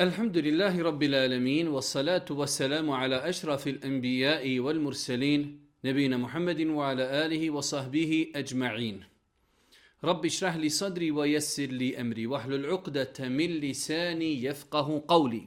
Elhamdülillahi Rabbil alemin ve salatu ve selamu ala ashrafil enbiyai wal mursalin Nabina Muhammadin wa ala alihi wa sahbihi ajma'in Rabbi şrah li sadri wa yessir li emri ve hlul uqdete min lisani yefqahu qavli.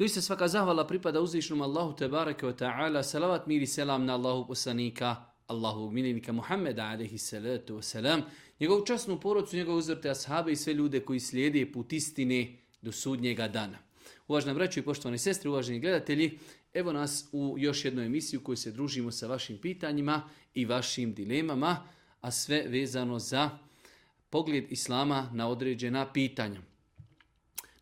Doista svaka zahvala pripada uzvišnom Allahu tebareke wa ta'ala, salavat miri selam na Allahu poslanika, Allahu minilika Muhammada alaihi salatu wa salam njegovu časnu porodcu, njegovu uzvrte ashabe i sve ljude koji slijede put istine, do sudnjega dana. Uvažena braćo i poštovane sestre, uvaženi gledatelji, evo nas u još jednoj emisiju u se družimo sa vašim pitanjima i vašim dilemama, a sve vezano za pogled Islama na određena pitanja.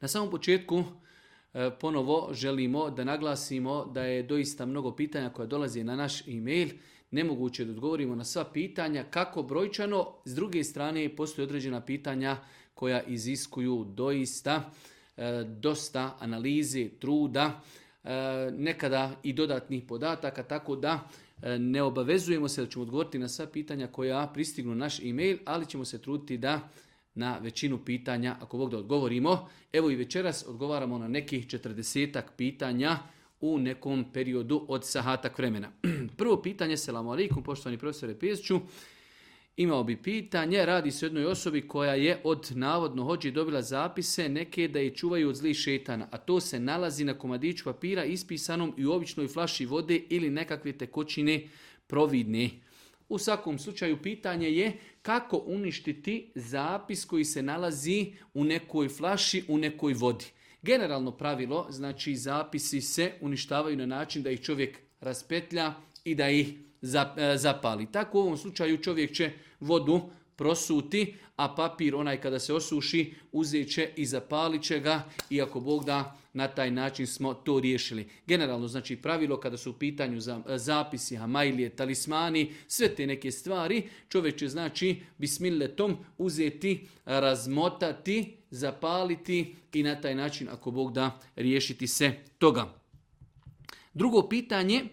Na samom početku e, ponovo želimo da naglasimo da je doista mnogo pitanja koja dolazi na naš e-mail. Nemoguće da odgovorimo na sva pitanja, kako brojčano, s druge strane postoje određena pitanja koja iziskuju doista e, dosta analize, truda, e, nekada i dodatnih podataka, tako da e, ne obavezujemo se da ćemo odgovoriti na sva pitanja koja pristignu naš e-mail, ali ćemo se truditi da na većinu pitanja, ako Bog da odgovorimo. Evo i večeras odgovaramo na nekih četrdesetak pitanja u nekom periodu od sahatak vremena. Prvo pitanje, selamu alaikum, poštovani profesore Pezću. Imao bi pitanje, radi se o jednoj osobi koja je od navodno hođi dobila zapise neke da je čuvaju od zlih šetana, a to se nalazi na komadiću papira ispisanom i u običnoj flaši vode ili nekakve tekoćine providne. U svakom slučaju pitanje je kako uništiti zapis koji se nalazi u nekoj flaši, u nekoj vodi. Generalno pravilo, znači zapisi se uništavaju na način da ih čovjek raspetlja i da ih E, zapali. Tako u ovom slučaju čovjek će vodu prosuti, a papir onaj kada se osuši uzet će i zapalit će ga i ako Bog da na taj način smo to riješili. Generalno znači pravilo kada su u pitanju e, zapisi, hamajlije, talismani, sve te neke stvari, čovjek će znači tom uzeti, razmotati, zapaliti i na taj način ako Bog da riješiti se toga. Drugo pitanje,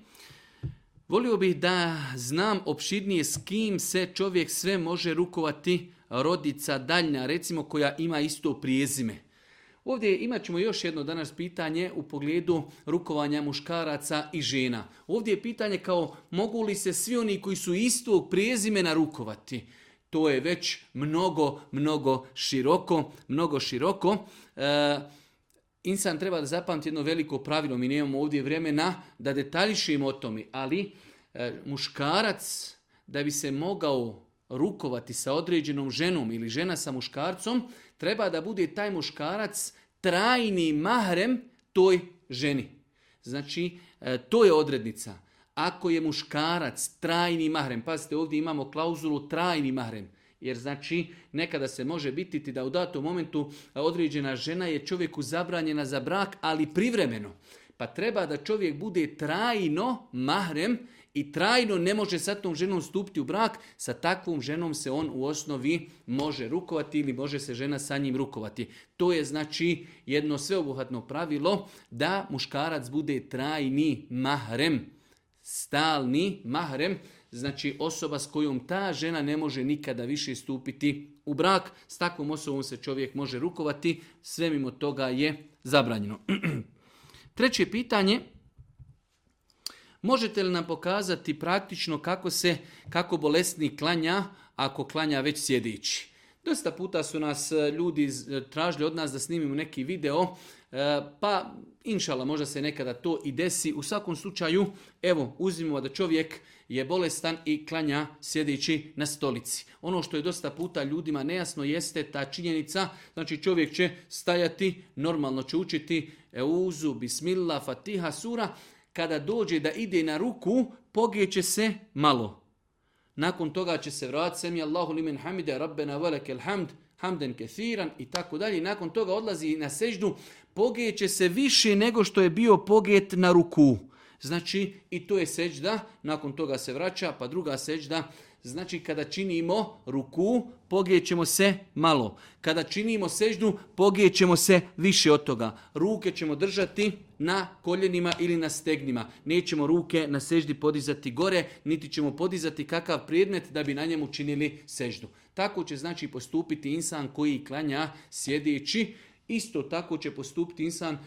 Volio bih da znam opširnije s kim se čovjek sve može rukovati rodica daljna, recimo koja ima isto prijezime. Ovdje imat ćemo još jedno danas pitanje u pogledu rukovanja muškaraca i žena. Ovdje je pitanje kao mogu li se svi oni koji su istog prijezimena rukovati? To je već mnogo, mnogo široko, mnogo široko. E, insan treba da zapamti jedno veliko pravilo, mi nemamo ovdje vremena da detaljišimo o tome, ali e, muškarac da bi se mogao rukovati sa određenom ženom ili žena sa muškarcom, treba da bude taj muškarac trajni mahrem toj ženi. Znači, e, to je odrednica. Ako je muškarac trajni mahrem, pazite ovdje imamo klauzulu trajni mahrem, jer znači nekada se može bititi da u datom momentu određena žena je čovjeku zabranjena za brak, ali privremeno. Pa treba da čovjek bude trajno mahrem i trajno ne može sa tom ženom stupiti u brak, sa takvom ženom se on u osnovi može rukovati ili može se žena sa njim rukovati. To je znači jedno sveobuhatno pravilo da muškarac bude trajni mahrem, stalni mahrem, znači osoba s kojom ta žena ne može nikada više stupiti u brak, s takvom osobom se čovjek može rukovati, sve mimo toga je zabranjeno. Treće pitanje, možete li nam pokazati praktično kako se, kako bolesni klanja, ako klanja već sjedići? Dosta puta su nas e, ljudi e, tražili od nas da snimimo neki video, e, pa inšala možda se nekada to i desi. U svakom slučaju, evo, uzimamo da čovjek je bolestan i klanja sjedeći na stolici. Ono što je dosta puta ljudima nejasno jeste ta činjenica, znači čovjek će stajati, normalno će učiti euzu, bismillah, fatiha, sura, kada dođe da ide na ruku, pogjeće se malo. Nakon toga će se vratiti, semi Allahu limen hamide, rabbena velekel hamd, hamden kethiran i tako dalje. Nakon toga odlazi na seždu, pogeće se više nego što je bio poget na ruku. Znači i to je seđda, nakon toga se vraća, pa druga seđda. Znači kada činimo ruku, pogijećemo se malo. Kada činimo seždu, pogijećemo se više od toga. Ruke ćemo držati na koljenima ili na stegnima. Nećemo ruke na seždi podizati gore, niti ćemo podizati kakav predmet da bi na njemu činili seždu. Tako će znači postupiti insan koji klanja sjedeći. Isto tako će postupiti insan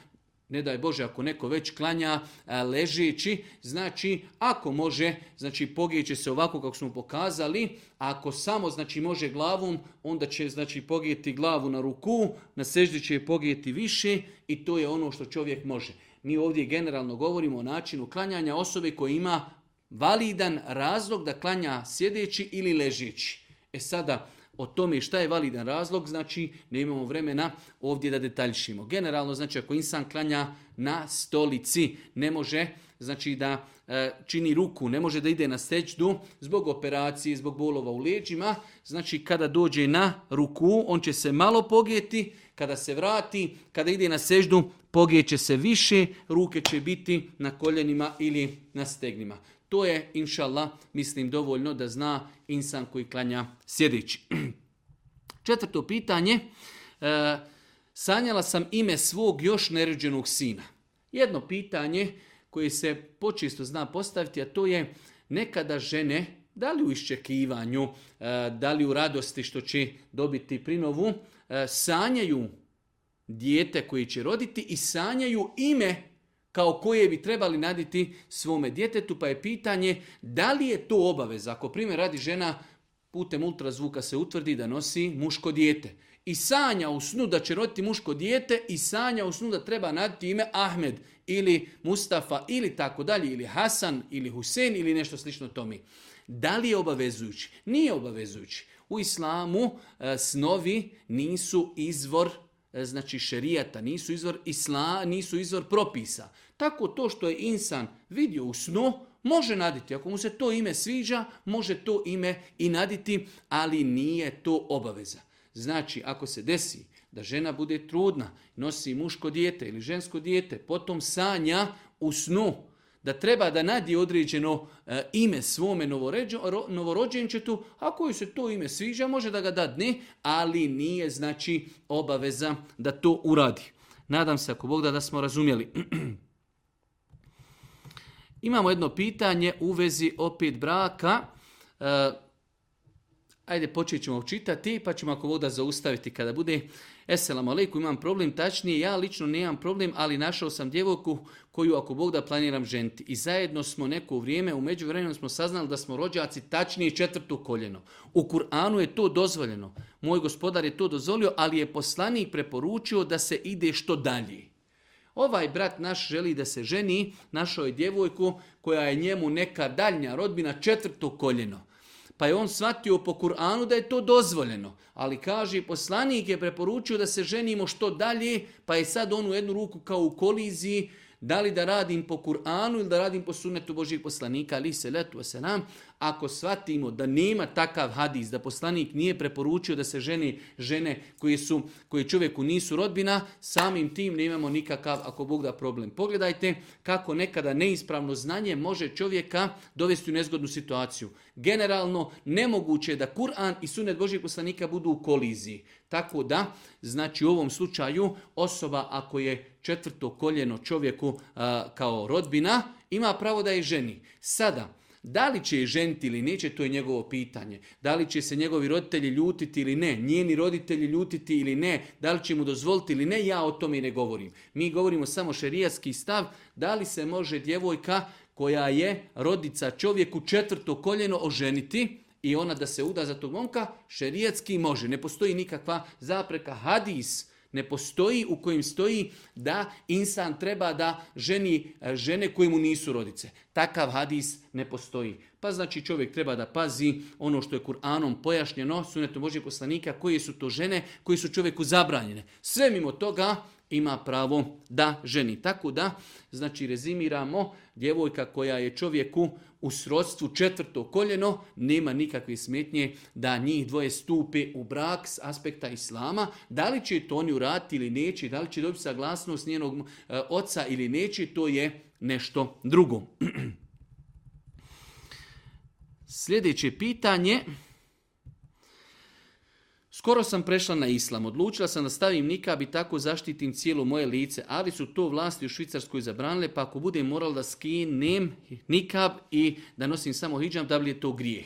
ne daj Bože, ako neko već klanja e, ležeći, znači ako može, znači pogijeće se ovako kako smo pokazali, ako samo znači može glavom, onda će znači pogijeti glavu na ruku, na seždi će pogijeti više i to je ono što čovjek može. Mi ovdje generalno govorimo o načinu klanjanja osobe koja ima validan razlog da klanja sjedeći ili ležeći. E sada, o tome šta je validan razlog, znači ne imamo vremena ovdje da detaljšimo. Generalno, znači ako insan klanja na stolici, ne može znači da e, čini ruku, ne može da ide na sećdu zbog operacije, zbog bolova u leđima. Znači kada dođe na ruku, on će se malo pogijeti, kada se vrati, kada ide na seždu, pogijeće se više, ruke će biti na koljenima ili na stegnima. To je, inšallah, mislim dovoljno da zna insan koji klanja sjedići. Četvrto pitanje. E, sanjala sam ime svog još nerođenog sina. Jedno pitanje koje se počisto zna postaviti, a to je nekada žene, da li u iščekivanju, e, da li u radosti što će dobiti prinovu, e, sanjaju dijete koji će roditi i sanjaju ime kao koje bi trebali naditi svome djetetu, pa je pitanje da li je to obaveza. Ako primjer radi žena, putem ultrazvuka se utvrdi da nosi muško dijete. I sanja u snu da će roditi muško dijete i sanja u snu da treba naditi ime Ahmed ili Mustafa ili tako dalje, ili Hasan ili Husen ili nešto slično tomi. Da li je obavezujući? Nije obavezujući. U islamu e, snovi nisu izvor E, znači šerijata, nisu izvor isla, nisu izvor propisa. Tako to što je insan vidio u snu, može naditi. Ako mu se to ime sviđa, može to ime i naditi, ali nije to obaveza. Znači, ako se desi da žena bude trudna, nosi muško dijete ili žensko dijete, potom sanja u snu, da treba da nadi određeno e, ime svome novorođenčetu, a koju se to ime sviđa, može da ga da dadne, ali nije znači obaveza da to uradi. Nadam se, ako Bog da, da smo razumjeli. Imamo jedno pitanje u vezi opet braka. E, ajde, počet ćemo čitati, pa ćemo ako voda zaustaviti kada bude. Esselamu alaikum, imam problem, tačnije, ja lično nemam problem, ali našao sam djevojku koju ako Bog da planiram ženiti. I zajedno smo neko vrijeme, u međuvremenu smo saznali da smo rođaci tačnije četvrto koljeno. U Kur'anu je to dozvoljeno. Moj gospodar je to dozvolio, ali je poslanik preporučio da se ide što dalje. Ovaj brat naš želi da se ženi, našao je djevojku koja je njemu neka daljnja rodbina četvrto koljeno. Pa je on shvatio po Kur'anu da je to dozvoljeno. Ali kaže, poslanik je preporučio da se ženimo što dalje, pa je sad on u jednu ruku kao u koliziji, da li da radim po Kur'anu ili da radim po sunnetu Božih poslanika, ali se letu se nam, ako shvatimo da nema takav hadis, da poslanik nije preporučio da se žene, žene koje, su, koje čovjeku nisu rodbina, samim tim imamo nikakav, ako Bog da, problem. Pogledajte kako nekada neispravno znanje može čovjeka dovesti u nezgodnu situaciju. Generalno, nemoguće je da Kur'an i sunet Božih poslanika budu u koliziji. Tako da, znači u ovom slučaju, osoba ako je četvrto koljeno čovjeku kao rodbina, ima pravo da je ženi. Sada, da li će je ženiti ili neće, to je njegovo pitanje. Da li će se njegovi roditelji ljutiti ili ne, njeni roditelji ljutiti ili ne, da li će mu dozvoliti ili ne, ja o tome ne govorim. Mi govorimo samo šerijatski stav, da li se može djevojka koja je rodica čovjeku četvrto koljeno oženiti, i ona da se uda za tog momka, šerijatski može. Ne postoji nikakva zapreka. Hadis ne postoji u kojem stoji da insan treba da ženi e, žene koje mu nisu rodice. Takav hadis ne postoji. Pa znači čovjek treba da pazi ono što je Kur'anom pojašnjeno, sunetu Božje poslanika, koje su to žene koje su čovjeku zabranjene. Sve mimo toga ima pravo da ženi. Tako da, znači rezimiramo, djevojka koja je čovjeku u srodstvu četvrto koljeno, nema nikakve smetnje da njih dvoje stupe u brak s aspekta islama. Da li će to oni uraditi ili neće, da li će dobiti saglasnost njenog e, oca ili neće, to je nešto drugo. Sljedeće pitanje Skoro sam prešla na islam, odlučila sam da stavim nikab i tako zaštitim cijelo moje lice, ali su to vlasti u Švicarskoj zabranile, pa ako budem moral da skinem nikab i da nosim samo hijab, da li je to grijeh?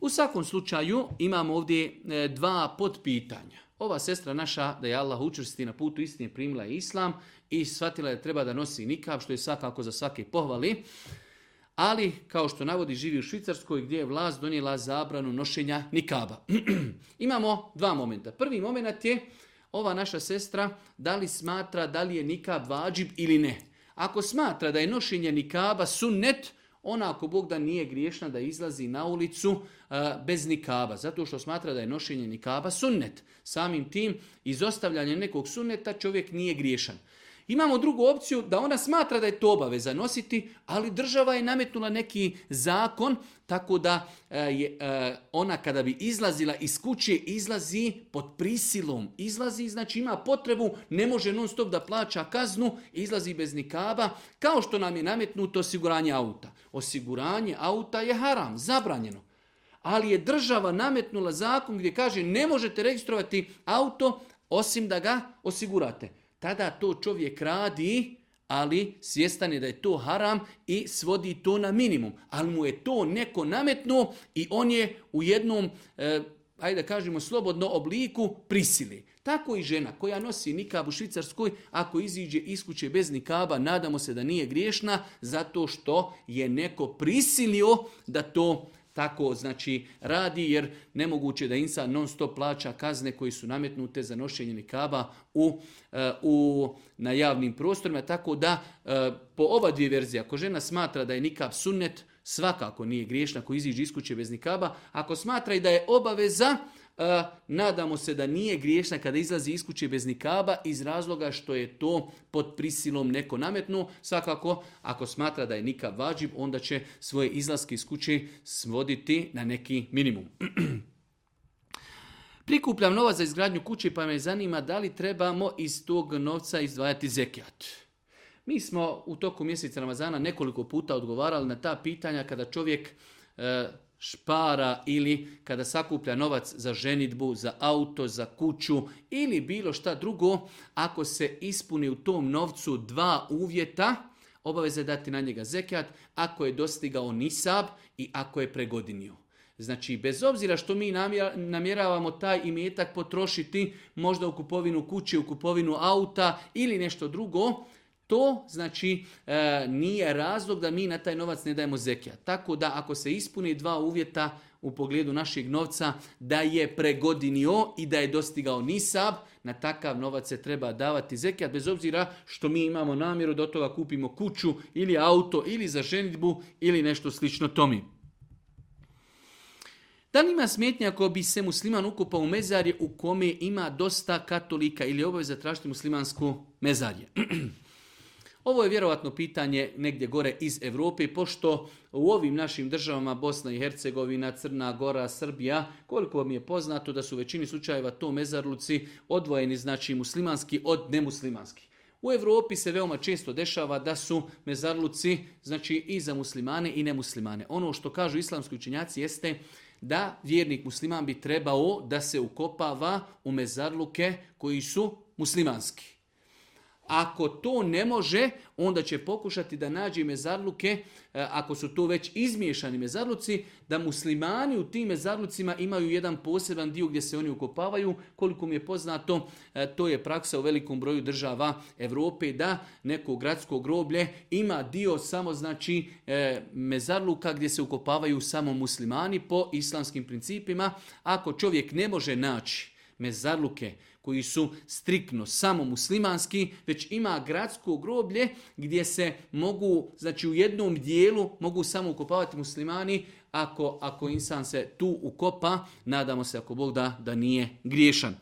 U svakom slučaju imamo ovdje e, dva potpitanja. Ova sestra naša, da je Allah učvrsti na putu istine, primila je islam i shvatila je da treba da nosi nikab, što je svakako za svake pohvali ali kao što navodi živi u Švicarskoj gdje je vlast donijela zabranu nošenja nikaba. Imamo dva momenta. Prvi moment je ova naša sestra da li smatra da li je nikab vađib ili ne. Ako smatra da je nošenje nikaba sunnet, ona ako Bog da nije griješna da izlazi na ulicu eh, bez nikaba, zato što smatra da je nošenje nikaba sunnet. Samim tim, izostavljanje nekog sunneta čovjek nije griješan. Imamo drugu opciju da ona smatra da je to obaveza nositi, ali država je nametnula neki zakon tako da e, je e, ona kada bi izlazila iz kuće izlazi pod prisilom. Izlazi, znači ima potrebu, ne može non stop da plaća kaznu, izlazi bez nikaba, kao što nam je nametnuto osiguranje auta. Osiguranje auta je haram, zabranjeno ali je država nametnula zakon gdje kaže ne možete registrovati auto osim da ga osigurate tada to čovjek radi, ali svjestan je da je to haram i svodi to na minimum. Ali mu je to neko nametno i on je u jednom, e, ajde da kažemo, slobodno obliku prisili. Tako i žena koja nosi nikab u Švicarskoj, ako iziđe iz kuće bez nikaba, nadamo se da nije griješna, zato što je neko prisilio da to tako znači radi jer nemoguće da insa non stop plaća kazne koji su nametnute za nošenje nikaba u, eh, u, na javnim prostorima. Tako da eh, po ova dvije verzije, ako žena smatra da je nikab sunnet, svakako nije griješna ako iziđe iz bez nikaba. Ako smatra i da je obaveza, a, nadamo se da nije griješna kada izlazi iz kuće bez nikaba iz razloga što je to pod prisilom neko nametno. Svakako, ako smatra da je nikab vađiv, onda će svoje izlaske iz kuće svoditi na neki minimum. Prikupljam novac za izgradnju kuće pa me zanima da li trebamo iz tog novca izdvajati zekijat. Mi smo u toku mjeseca Ramazana nekoliko puta odgovarali na ta pitanja kada čovjek e, špara ili kada sakuplja novac za ženitbu, za auto, za kuću ili bilo šta drugo, ako se ispuni u tom novcu dva uvjeta, obaveza je dati na njega zekat ako je dostigao nisab i ako je pregodinio. Znači, bez obzira što mi namjeravamo taj imetak potrošiti možda u kupovinu kuće, u kupovinu auta ili nešto drugo, to znači e, nije razlog da mi na taj novac ne dajemo zekija. Tako da ako se ispune dva uvjeta u pogledu našeg novca da je pregodinio i da je dostigao nisab, na takav novac se treba davati zekijat, bez obzira što mi imamo namjeru da od toga kupimo kuću ili auto ili za ženitbu ili nešto slično tomi. Da li ima smetnja ako bi se musliman ukupao u mezarje u kome ima dosta katolika ili obaveza tražiti muslimansku mezarje? Ovo je vjerojatno pitanje negdje gore iz Europe, pošto u ovim našim državama Bosna i Hercegovina, Crna Gora, Srbija, koliko vam je poznato da su u većini slučajeva to mezarluci odvojeni, znači muslimanski od nemuslimanski. U Europi se veoma često dešava da su mezarluci znači i za muslimane i nemuslimane. Ono što kažu islamski učinjaci jeste da vjernik musliman bi trebao da se ukopava u mezarluke koji su muslimanski. Ako to ne može, onda će pokušati da nađe mezarluke, e, ako su to već izmiješani mezarluci, da muslimani u tim mezarlucima imaju jedan poseban dio gdje se oni ukopavaju. Koliko mi je poznato, e, to je praksa u velikom broju država Europe da neko gradsko groblje ima dio samo znači e, mezarluka gdje se ukopavaju samo muslimani po islamskim principima. Ako čovjek ne može naći mezarluke koji su striktno samo muslimanski, već ima gradsko groblje gdje se mogu, znači u jednom dijelu mogu samo ukopavati muslimani, ako, ako insan se tu ukopa, nadamo se ako Bog da, da nije griješan.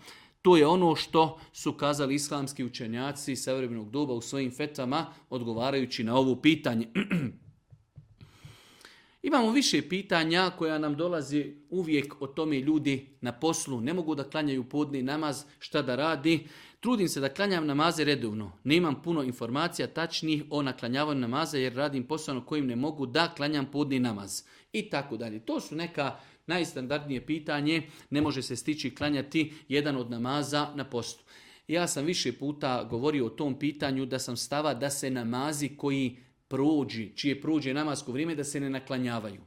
To je ono što su kazali islamski učenjaci savremenog doba u svojim fetama odgovarajući na ovo pitanje. Imamo više pitanja koja nam dolazi uvijek o tome ljudi na poslu. Ne mogu da klanjaju podni namaz, šta da radi. Trudim se da klanjam namaze redovno. Nemam puno informacija tačnih o naklanjavanju namaza jer radim posao na kojim ne mogu da klanjam podni namaz. I tako dalje. To su neka najstandardnije pitanje. Ne može se stići klanjati jedan od namaza na poslu. Ja sam više puta govorio o tom pitanju da sam stava da se namazi koji prođi, čije prođe namasko vrijeme, da se ne naklanjavaju.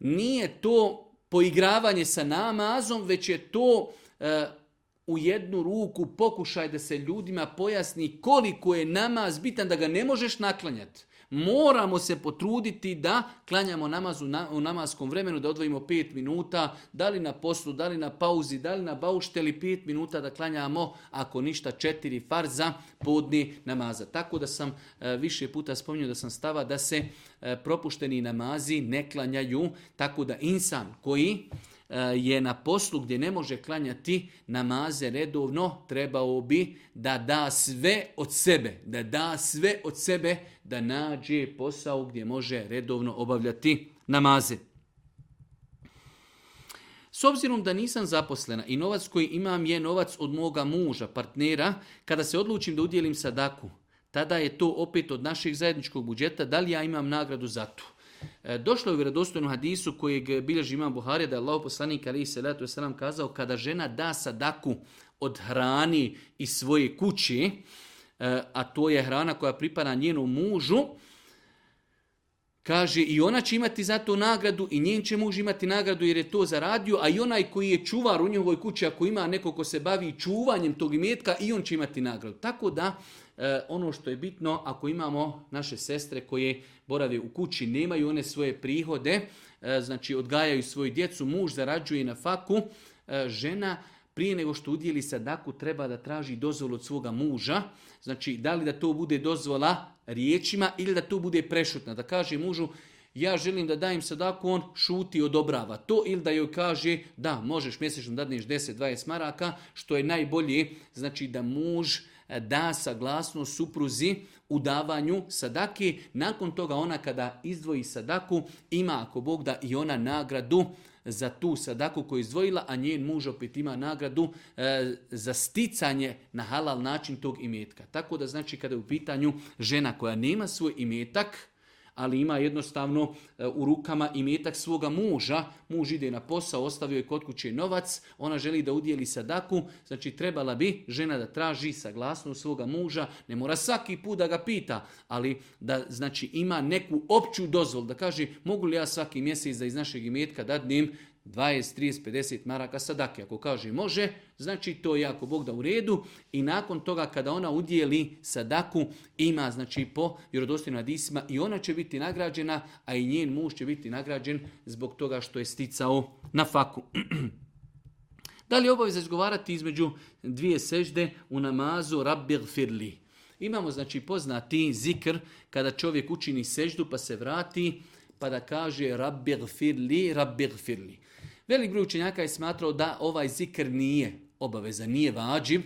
Nije to poigravanje sa namazom, već je to e, u jednu ruku pokušaj da se ljudima pojasni koliko je namaz bitan da ga ne možeš naklanjati moramo se potruditi da klanjamo namazu u, na, namaskom vremenu, da odvojimo 5 minuta, da li na poslu, da li na pauzi, da li na baušteli pet minuta da klanjamo, ako ništa, četiri farza podni namaza. Tako da sam e, više puta spominjao da sam stava da se e, propušteni namazi ne klanjaju, tako da insan koji E, je na poslu gdje ne može klanjati namaze redovno, trebao bi da da sve od sebe, da da sve od sebe da nađe posao gdje može redovno obavljati namaze. S obzirom da nisam zaposlena i novac koji imam je novac od moga muža, partnera, kada se odlučim da udjelim sadaku, tada je to opet od našeg zajedničkog budžeta, da li ja imam nagradu za to? E, došlo je u hadisu kojeg bilježi imam Buharija da je Allah poslanik ali salatu kazao kada žena da sadaku od hrani iz svoje kući, e, a to je hrana koja pripada njenom mužu, Kaže, i ona će imati za to nagradu i njen će muž imati nagradu jer je to zaradio, a i onaj koji je čuvar u njihovoj kući, ako ima neko ko se bavi čuvanjem tog imetka, i on će imati nagradu. Tako da, E, ono što je bitno, ako imamo naše sestre koje borave u kući, nemaju one svoje prihode, e, znači odgajaju svoju djecu, muž zarađuje na faku, e, žena prije nego što udjeli sadaku treba da traži dozvolu od svoga muža. Znači, da li da to bude dozvola riječima ili da to bude prešutna. Da kaže mužu, ja želim da dajem sadaku, on šuti, odobrava to ili da joj kaže da možeš mjesečno dadneš 10-20 maraka, što je najbolje, znači da muž da saglasno supruzi u davanju sadaki. Nakon toga ona kada izdvoji sadaku ima ako Bog da i ona nagradu za tu sadaku koju je izdvojila, a njen muž opet ima nagradu e, za sticanje na halal način tog imetka. Tako da znači kada je u pitanju žena koja nema svoj imetak, ali ima jednostavno e, u rukama imetak svoga muža. Muž ide na posao, ostavio je kod kuće novac, ona želi da udjeli sadaku, znači trebala bi žena da traži saglasnost svoga muža, ne mora svaki put da ga pita, ali da znači ima neku opću dozvol, da kaže mogu li ja svaki mjesec da iz našeg imetka dadnim 20, 30, 50 maraka sadake. Ako kaže može, znači to je ako Bog da u redu i nakon toga kada ona udjeli sadaku ima znači po vjerodostinu hadisima i ona će biti nagrađena, a i njen muž će biti nagrađen zbog toga što je sticao na faku. da li je obaveza izgovarati između dvije sežde u namazu Rabbir Firli? Imamo znači poznati zikr kada čovjek učini seždu pa se vrati, pa da kaže rabbi gfirli, rabbi Velik broj učenjaka je smatrao da ovaj zikr nije obaveza, nije vađiv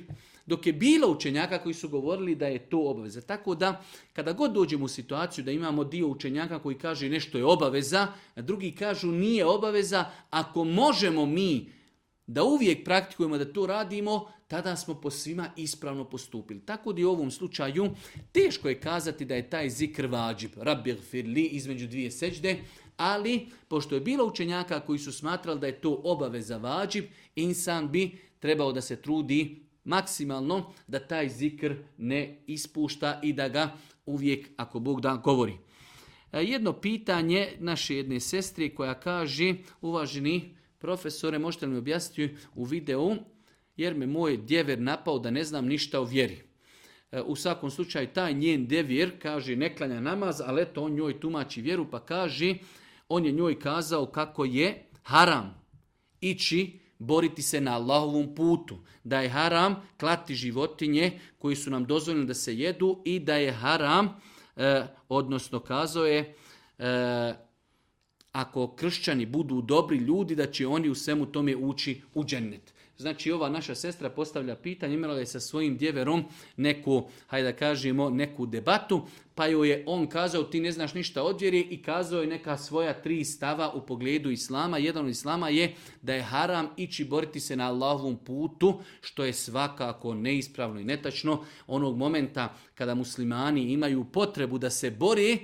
dok je bilo učenjaka koji su govorili da je to obaveza. Tako da, kada god dođemo u situaciju da imamo dio učenjaka koji kaže nešto je obaveza, a drugi kažu nije obaveza, ako možemo mi da uvijek praktikujemo da to radimo, tada smo po svima ispravno postupili. Tako da i u ovom slučaju teško je kazati da je taj zikr vađib, rabir firli između dvije seđde, ali pošto je bilo učenjaka koji su smatrali da je to obaveza vađib, insan bi trebao da se trudi maksimalno da taj zikr ne ispušta i da ga uvijek, ako Bog dan, govori. E, jedno pitanje naše jedne sestre koja kaže, uvaženi profesore, možete li mi objasniti u videu, jer me moj djever napao da ne znam ništa o vjeri. E, u svakom slučaju, taj njen djever kaže, ne klanja namaz, ali eto, on njoj tumači vjeru, pa kaže, on je njoj kazao kako je haram ići boriti se na Allahovom putu, da je haram klati životinje koji su nam dozvoljene da se jedu i da je haram, e, odnosno kazao je, e, ako kršćani budu dobri ljudi, da će oni u svemu tome ući u džennet. Znači ova naša sestra postavlja pitanje, imala je sa svojim djeverom neku, hajde da kažemo, neku debatu, pa joj je on kazao ti ne znaš ništa od vjeri i kazao je neka svoja tri stava u pogledu islama. Jedan od islama je da je haram ići boriti se na Allahovom putu, što je svakako neispravno i netačno. Onog momenta kada muslimani imaju potrebu da se bori,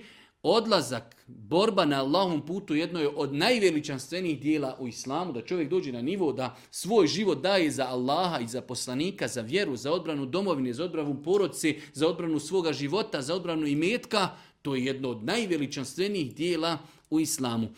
odlazak, borba na Allahom putu jedno je od najveličanstvenijih dijela u islamu, da čovjek dođe na nivo da svoj život daje za Allaha i za poslanika, za vjeru, za odbranu domovine, za odbranu porodce, za odbranu svoga života, za odbranu imetka, to je jedno od najveličanstvenijih dijela u islamu.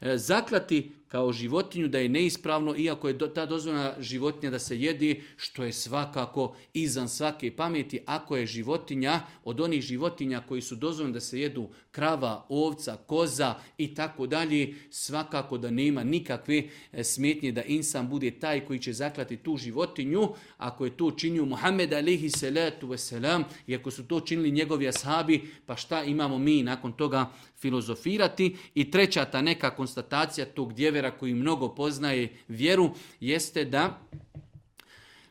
E, zaklati kao životinju da je neispravno, iako je ta dozvoljena životinja da se jedi, što je svakako izan svake pameti, ako je životinja od onih životinja koji su dozvoljene da se jedu krava, ovca, koza i tako dalje, svakako da nema nikakve e, smetnje da insan bude taj koji će zaklati tu životinju, ako je to činio Muhammed alihi salatu wasalam, i ako su to činili njegovi ashabi, pa šta imamo mi nakon toga filozofirati. I treća ta neka konstatacija tog djevera koji mnogo poznaje vjeru jeste da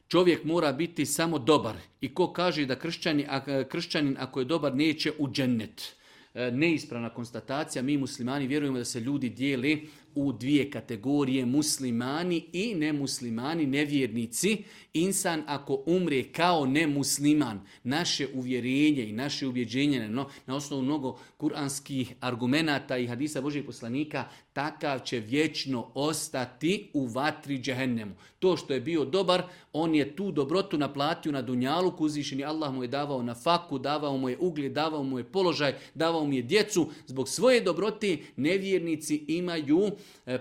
čovjek mora biti samo dobar. I ko kaže da kršćani, a, kršćanin ako je dobar neće u džennet. E, neispravna konstatacija, mi muslimani vjerujemo da se ljudi dijeli u dvije kategorije, muslimani i nemuslimani, nevjernici. Insan ako umre kao nemusliman, naše uvjerenje i naše ubjeđenje na, na osnovu mnogo kuranskih argumenata i hadisa Božeg poslanika takav će vječno ostati u vatri džehennemu. To što je bio dobar, on je tu dobrotu naplatio na dunjalu, kuzišen Allah mu je davao na faku, davao mu je ugljed, davao mu je položaj, davao mu je djecu. Zbog svoje dobrote nevjernici imaju e,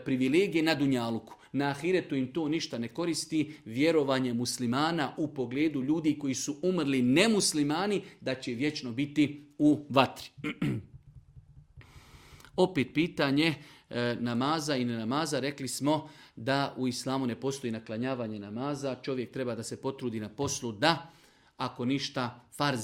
privilegije na dunjaluku. Na ahiretu im to ništa ne koristi. Vjerovanje muslimana u pogledu ljudi koji su umrli nemuslimani da će vječno biti u vatri. Opet pitanje, E, namaza i namaza, rekli smo da u islamu ne postoji naklanjavanje namaza, čovjek treba da se potrudi na poslu da, ako ništa, farz,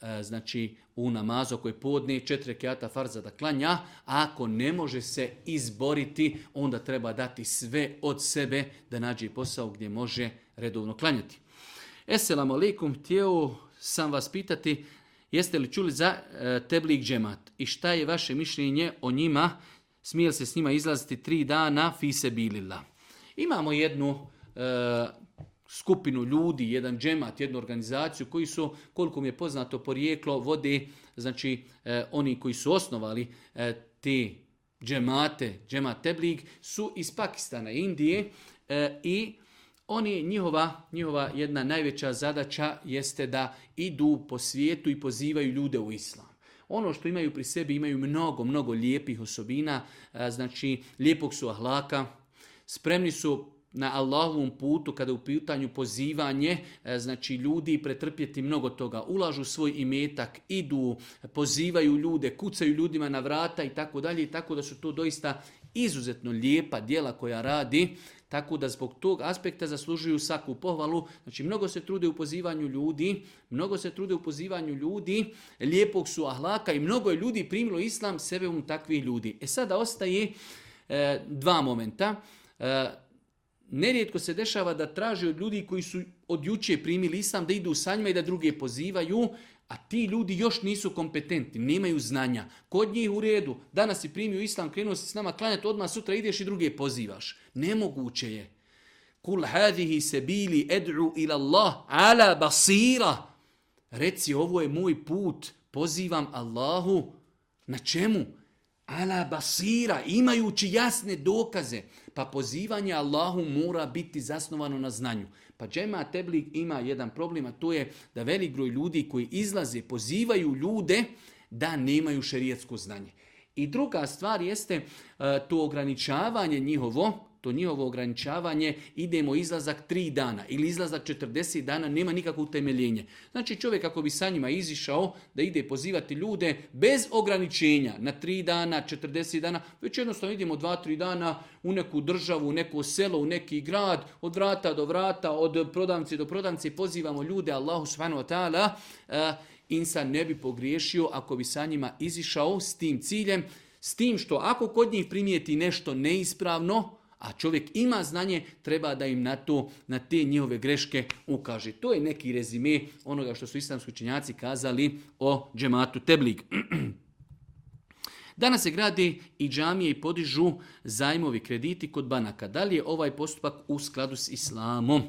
e, znači u namazu koji podne četiri kjata farza da klanja, a ako ne može se izboriti, onda treba dati sve od sebe da nađe posao gdje može redovno klanjati. Esselamu alaikum, htio sam vas pitati, jeste li čuli za e, Teblik džemat i šta je vaše mišljenje o njima smije se s njima izlaziti tri dana fise bilila. Imamo jednu e, skupinu ljudi, jedan džemat, jednu organizaciju koji su, koliko mi je poznato porijeklo, vode, znači e, oni koji su osnovali e, te džemate, džemat teblig, su iz Pakistana, Indije i oni, njihova, njihova jedna najveća zadaća jeste da idu po svijetu i pozivaju ljude u islam. Ono što imaju pri sebi imaju mnogo, mnogo lijepih osobina, e, znači lijepog su ahlaka, spremni su na Allahovom putu kada je u pitanju pozivanje, e, znači ljudi pretrpjeti mnogo toga, ulažu svoj imetak, idu, pozivaju ljude, kucaju ljudima na vrata i tako dalje tako da su to doista izuzetno lijepa djela koja radi tako da zbog tog aspekta zaslužuju svaku pohvalu. Znači mnogo se trude u pozivanju ljudi, mnogo se trude u pozivanju ljudi, lijepog su ahlaka i mnogo je ljudi primilo islam sebe um takvih ljudi. E sada ostaje e, dva momenta. E, nerijetko se dešava da traže od ljudi koji su od juče primili islam da idu sa njima i da druge pozivaju a ti ljudi još nisu kompetentni, nemaju znanja. Kod njih u redu, danas si primio islam, krenuo si s nama klanjati, odmah sutra ideš i druge pozivaš. Nemoguće je. Kul hadihi se bili ed'u ila Allah ala basira. Reci ovo je moj put, pozivam Allahu. Na čemu? Ala basira, imajući jasne dokaze. Pa pozivanje Allahu mora biti zasnovano na znanju. Pa džema teblik ima jedan problem, a to je da velik broj ljudi koji izlaze pozivaju ljude da nemaju šerijetsko znanje. I druga stvar jeste e, to ograničavanje njihovo, to ovo ograničavanje, idemo izlazak tri dana ili izlazak 40 dana, nema nikakvo utemeljenje. Znači čovjek ako bi sa njima izišao da ide pozivati ljude bez ograničenja na tri dana, 40 dana, već jednostavno idemo dva, tri dana u neku državu, u neko selo, u neki grad, od vrata do vrata, od prodavnice do prodavnice, pozivamo ljude, Allahu subhanahu wa ta'ala, eh, insan ne bi pogriješio ako bi sa njima izišao s tim ciljem, s tim što ako kod njih primijeti nešto neispravno, a čovjek ima znanje, treba da im na to, na te njihove greške ukaže. To je neki rezime onoga što su islamski učinjaci kazali o džematu Teblig. Danas se gradi i džamije i podižu zajmovi krediti kod banaka. Da li je ovaj postupak u skladu s islamom?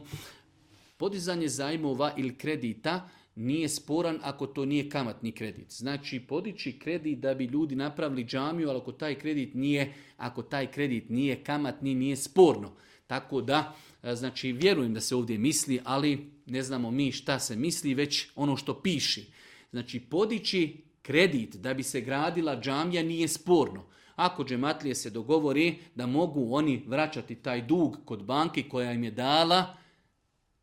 Podizanje zajmova ili kredita nije sporan ako to nije kamatni kredit. Znači podići kredit da bi ljudi napravili džamiju, ali ako taj kredit nije, ako taj kredit nije kamatni, nije sporno. Tako da, e, znači vjerujem da se ovdje misli, ali ne znamo mi šta se misli, već ono što piše. Znači podići kredit da bi se gradila džamija nije sporno. Ako džematlije se dogovori da mogu oni vraćati taj dug kod banke koja im je dala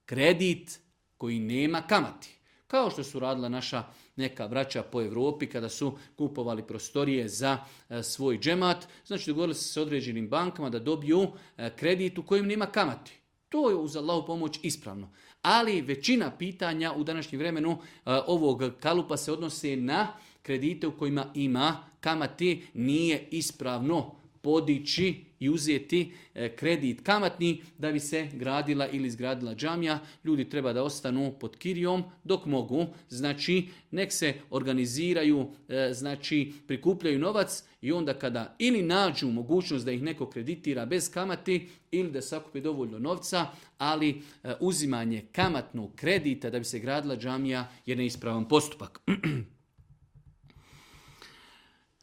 kredit koji nema kamati. Kao što su radila naša neka vraća po Europi kada su kupovali prostorije za e, svoj džemat. Znači dogovorili su se određenim bankama da dobiju e, kredit u kojim nema kamati. To je uz Allahu pomoć ispravno. Ali većina pitanja u današnjem vremenu e, ovog kalupa se odnose na kredite u kojima ima kamati. Nije ispravno podići i uzeti e, kredit kamatni da bi se gradila ili izgradila džamija. Ljudi treba da ostanu pod kirijom dok mogu. Znači, nek se organiziraju, e, znači prikupljaju novac i onda kada ili nađu mogućnost da ih neko kreditira bez kamati ili da sakupi dovoljno novca, ali e, uzimanje kamatnog kredita da bi se gradila džamija je neispravan postupak.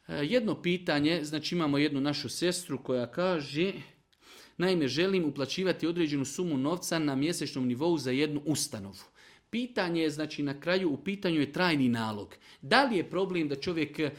E, jedno pitanje, znači imamo jednu našu sestru koja kaže, naime želim uplaćivati određenu sumu novca na mjesečnom nivou za jednu ustanovu. Pitanje je, znači na kraju u pitanju je trajni nalog. Da li je problem da čovjek e,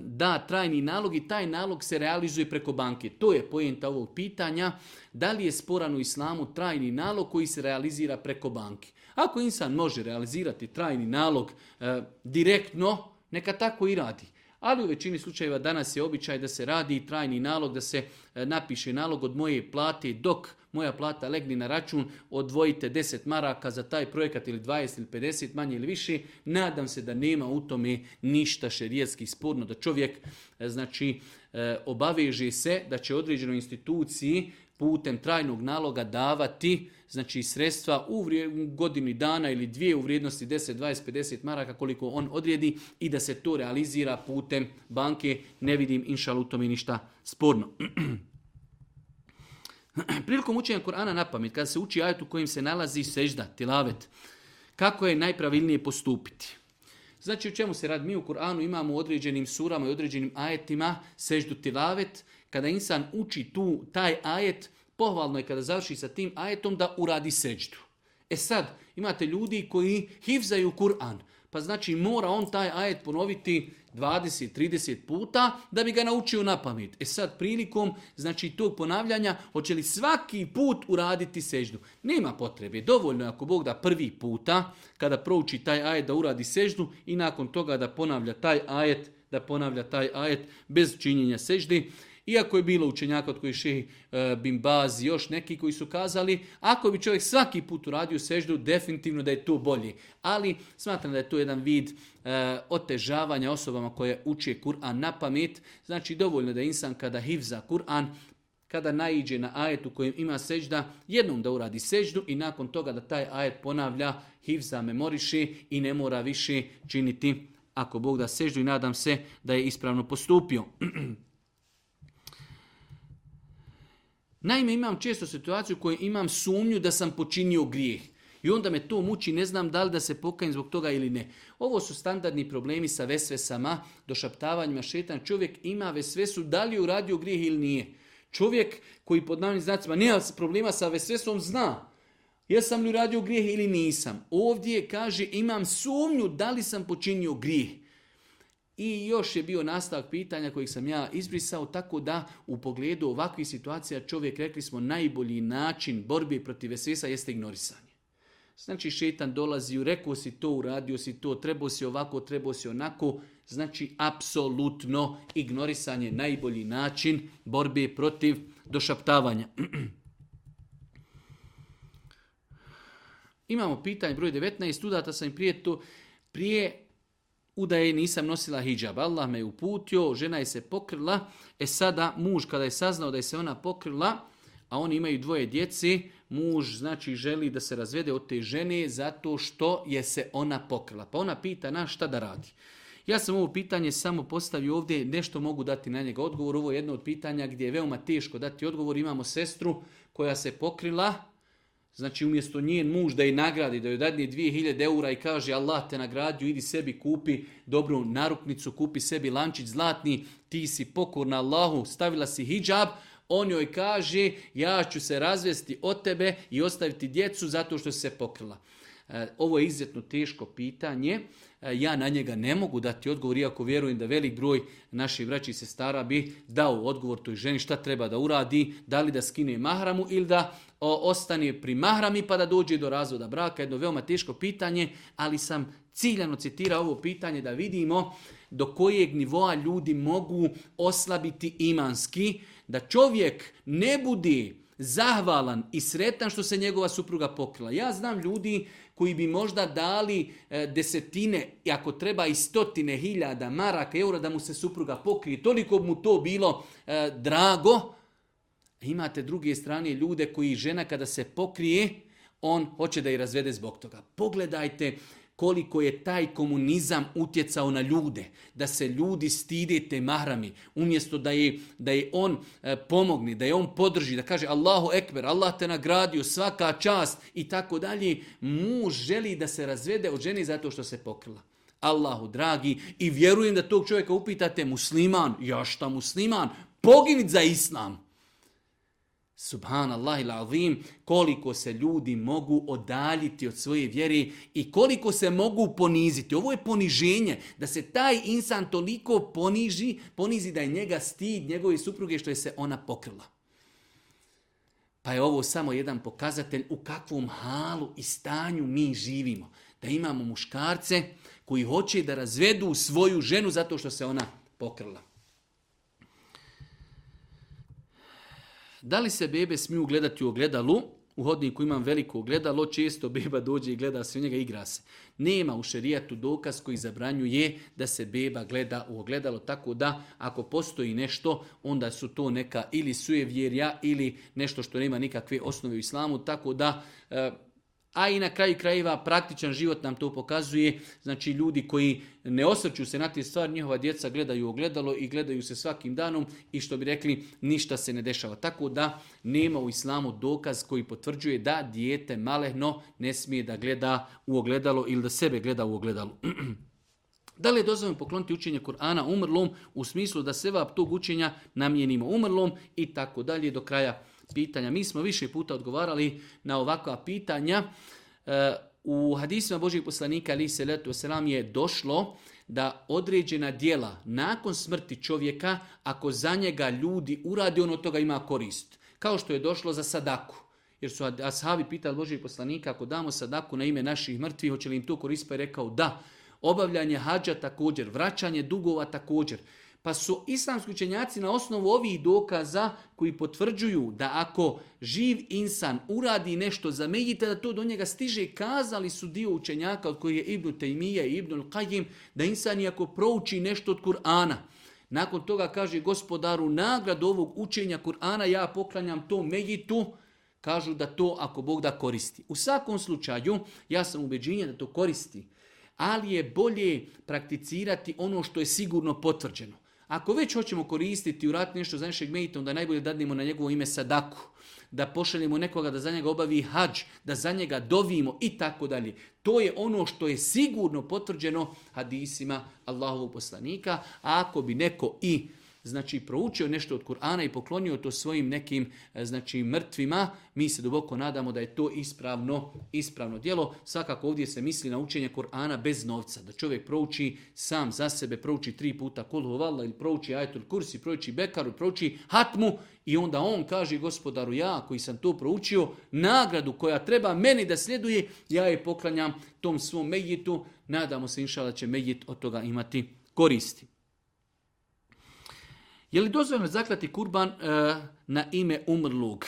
da trajni nalog i taj nalog se realizuje preko banke? To je pojenta ovog pitanja. Da li je sporan u islamu trajni nalog koji se realizira preko banke? Ako insan može realizirati trajni nalog e, direktno, neka tako i radi ali u većini slučajeva danas je običaj da se radi trajni nalog, da se e, napiše nalog od moje plate dok moja plata legni na račun, odvojite 10 maraka za taj projekat ili 20 ili 50, manje ili više. Nadam se da nema u tome ništa šerijetski sporno, da čovjek e, znači e, obaveže se da će određenoj instituciji putem trajnog naloga davati znači sredstva u godini dana ili dvije u vrijednosti 10, 20, 50 maraka koliko on odredi i da se to realizira putem banke. Ne vidim inšalutom ništa sporno. Prilikom učenja Korana na pamet, kada se uči ajat u kojem se nalazi sežda, tilavet, kako je najpravilnije postupiti? Znači, u čemu se radi? Mi u Koranu imamo u određenim surama i određenim ajetima seždu tilavet kada insan uči tu taj ajet, pohvalno je kada završi sa tim ajetom da uradi seđdu. E sad, imate ljudi koji hivzaju Kur'an, pa znači mora on taj ajet ponoviti 20-30 puta da bi ga naučio na pamet. E sad prilikom znači tog ponavljanja hoće li svaki put uraditi seždu. Nema potrebe, dovoljno je ako Bog da prvi puta kada prouči taj ajet da uradi seždu i nakon toga da ponavlja taj ajet da ponavlja taj ajet bez činjenja seždi. Iako je bilo učenjaka od kojih šehi e, Bimbaz i još neki koji su kazali, ako bi čovjek svaki put uradio seždu, definitivno da je to bolji. Ali smatram da je to jedan vid e, otežavanja osobama koje uče Kur'an na pamet. Znači dovoljno da insan kada hivza Kur'an, kada naiđe na ajet u kojem ima sežda, jednom da uradi seždu i nakon toga da taj ajet ponavlja, hivza memoriši i ne mora više činiti ako Bog da seždu i nadam se da je ispravno postupio. Naime, imam često situaciju u kojoj imam sumnju da sam počinio grijeh. I onda me to muči, ne znam da li da se pokajem zbog toga ili ne. Ovo su standardni problemi sa vesvesama, došaptavanjima šetan. Čovjek ima vesvesu da li je uradio grijeh ili nije. Čovjek koji pod navnim znacima nema problema sa vesvesom zna. Jesam li uradio grijeh ili nisam. Ovdje kaže imam sumnju da li sam počinio grijeh. I još je bio nastavak pitanja kojeg sam ja izbrisao, tako da u pogledu ovakvih situacija čovjek, rekli smo, najbolji način borbi protiv vesvesa jeste ignorisanje. Znači šetan dolazi rekao si to, uradio si to, trebao si ovako, trebao si onako. Znači apsolutno ignorisanje najbolji način borbe protiv došaptavanja. Imamo pitanje broj 19, studata sam i prije to, prije udaje nisam nosila hijab. Allah me je uputio, žena je se pokrila. E sada muž kada je saznao da je se ona pokrila, a oni imaju dvoje djeci, muž znači želi da se razvede od te žene zato što je se ona pokrila. Pa ona pita nas šta da radi. Ja sam ovo pitanje samo postavio ovdje, nešto mogu dati na njega odgovor. Ovo je jedno od pitanja gdje je veoma teško dati odgovor. Imamo sestru koja se pokrila, Znači umjesto njen muž da je nagradi, da joj dadne 2000 eura i kaže Allah te nagradio, idi sebi kupi dobru naruknicu, kupi sebi lančić zlatni, ti si pokorna Allahu, stavila si hijab, on joj kaže ja ću se razvesti od tebe i ostaviti djecu zato što se pokrila. E, ovo je izuzetno teško pitanje. E, ja na njega ne mogu dati odgovor, iako vjerujem da velik broj naših vraći i sestara bi dao odgovor toj ženi šta treba da uradi, da li da skine mahramu ili da o, ostani pri mahrami pa da dođe do razvoda braka, jedno veoma teško pitanje, ali sam ciljano citirao ovo pitanje da vidimo do kojeg nivoa ljudi mogu oslabiti imanski, da čovjek ne budi zahvalan i sretan što se njegova supruga pokrila. Ja znam ljudi koji bi možda dali e, desetine, ako treba i stotine hiljada maraka, eura da mu se supruga pokrije. Toliko mu to bilo e, drago, Imate druge strane ljude koji žena kada se pokrije, on hoće da je razvede zbog toga. Pogledajte koliko je taj komunizam utjecao na ljude, da se ljudi stide te mahrami, umjesto da je, da je on e, pomogni, pomogne, da je on podrži, da kaže Allahu ekber, Allah te nagradio, svaka čast i tako dalje. Muž želi da se razvede od žene zato što se pokrila. Allahu dragi i vjerujem da tog čovjeka upitate musliman, ja šta musliman, poginit za islam. Subhanallah il azim, koliko se ljudi mogu odaljiti od svoje vjere i koliko se mogu poniziti. Ovo je poniženje, da se taj insan toliko poniži, ponizi da je njega stid njegove supruge što je se ona pokrila. Pa je ovo samo jedan pokazatelj u kakvom halu i stanju mi živimo. Da imamo muškarce koji hoće da razvedu svoju ženu zato što se ona pokrila. Da li se bebe smiju gledati u ogledalu? U hodniku imam veliko ogledalo, često beba dođe i gleda se u njega, igra se. Nema u šerijatu dokaz koji zabranjuje da se beba gleda u ogledalo, tako da ako postoji nešto, onda su to neka ili sujevjerja ili nešto što nema nikakve osnove u islamu, tako da e, a i na kraju krajeva praktičan život nam to pokazuje. Znači ljudi koji ne osrću se na te stvari, njihova djeca gledaju ogledalo i gledaju se svakim danom i što bi rekli ništa se ne dešava. Tako da nema u islamu dokaz koji potvrđuje da dijete malehno ne smije da gleda u ogledalo ili da sebe gleda u ogledalo. Da li je dozvoljeno pokloniti učenje Kur'ana umrlom u smislu da se tog učenja namjenimo umrlom i tako dalje do kraja pitanja. Mi smo više puta odgovarali na ovakva pitanja. E, u hadisima Božih poslanika ali se letu selam je došlo da određena djela nakon smrti čovjeka, ako za njega ljudi uradi, ono toga ima korist. Kao što je došlo za sadaku. Jer su ashabi pitali Božih poslanika, ako damo sadaku na ime naših mrtvih, hoće li im to korist? Pa je rekao da. Obavljanje hađa također, vraćanje dugova također. Pa su islamski učenjaci na osnovu ovih dokaza koji potvrđuju da ako živ insan uradi nešto za Mejita, da to do njega stiže, kazali su dio učenjaka od koji je Ibn Tejmija i Ibn Al-Qajim, da insan i prouči nešto od Kur'ana, nakon toga kaže gospodaru nagradu ovog učenja Kur'ana ja poklanjam to Mejitu, kažu da to ako Bog da koristi. U svakom slučaju, ja sam ubeđenjen da to koristi, ali je bolje prakticirati ono što je sigurno potvrđeno. Ako već hoćemo koristiti u rat nešto za našeg mejta, onda najbolje dadnemo na njegovo ime sadaku, da pošaljemo nekoga da za njega obavi hađ, da za njega dovimo i tako dalje. To je ono što je sigurno potvrđeno hadisima Allahovog poslanika. A ako bi neko i znači proučio nešto od Kur'ana i poklonio to svojim nekim e, znači mrtvima, mi se duboko nadamo da je to ispravno ispravno djelo. Svakako ovdje se misli na učenje Kur'ana bez novca, da čovjek prouči sam za sebe, prouči tri puta kol valla ili prouči ajtul kursi, prouči bekaru, prouči hatmu i onda on kaže gospodaru ja koji sam to proučio, nagradu koja treba meni da sljeduje ja je poklanjam tom svom mejitu, nadamo se inšala da će mejit od toga imati koristi. Je li dozvoljeno zaklati kurban e, na ime umrlog?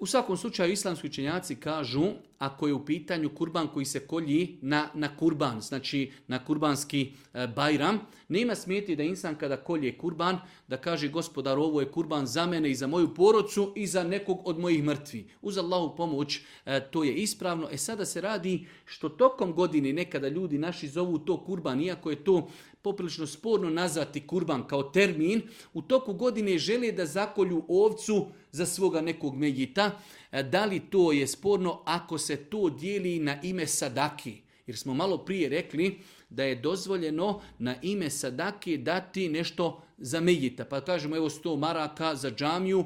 U svakom slučaju islamski učenjaci kažu ako je u pitanju kurban koji se kolji na, na kurban, znači na kurbanski e, bajram, nema smijeti da insan kada kolje kurban da kaže gospodar ovo je kurban za mene i za moju porodcu i za nekog od mojih mrtvi. Uz Allahu pomoć e, to je ispravno. E sada se radi što tokom godine nekada ljudi naši zovu to kurban, iako je to poprilično sporno nazvati kurban kao termin, u toku godine žele da zakolju ovcu za svoga nekog mejita. E, da li to je sporno ako se to dijeli na ime sadaki? Jer smo malo prije rekli da je dozvoljeno na ime sadaki dati nešto za mejita. Pa kažemo evo 100 maraka za džamiju,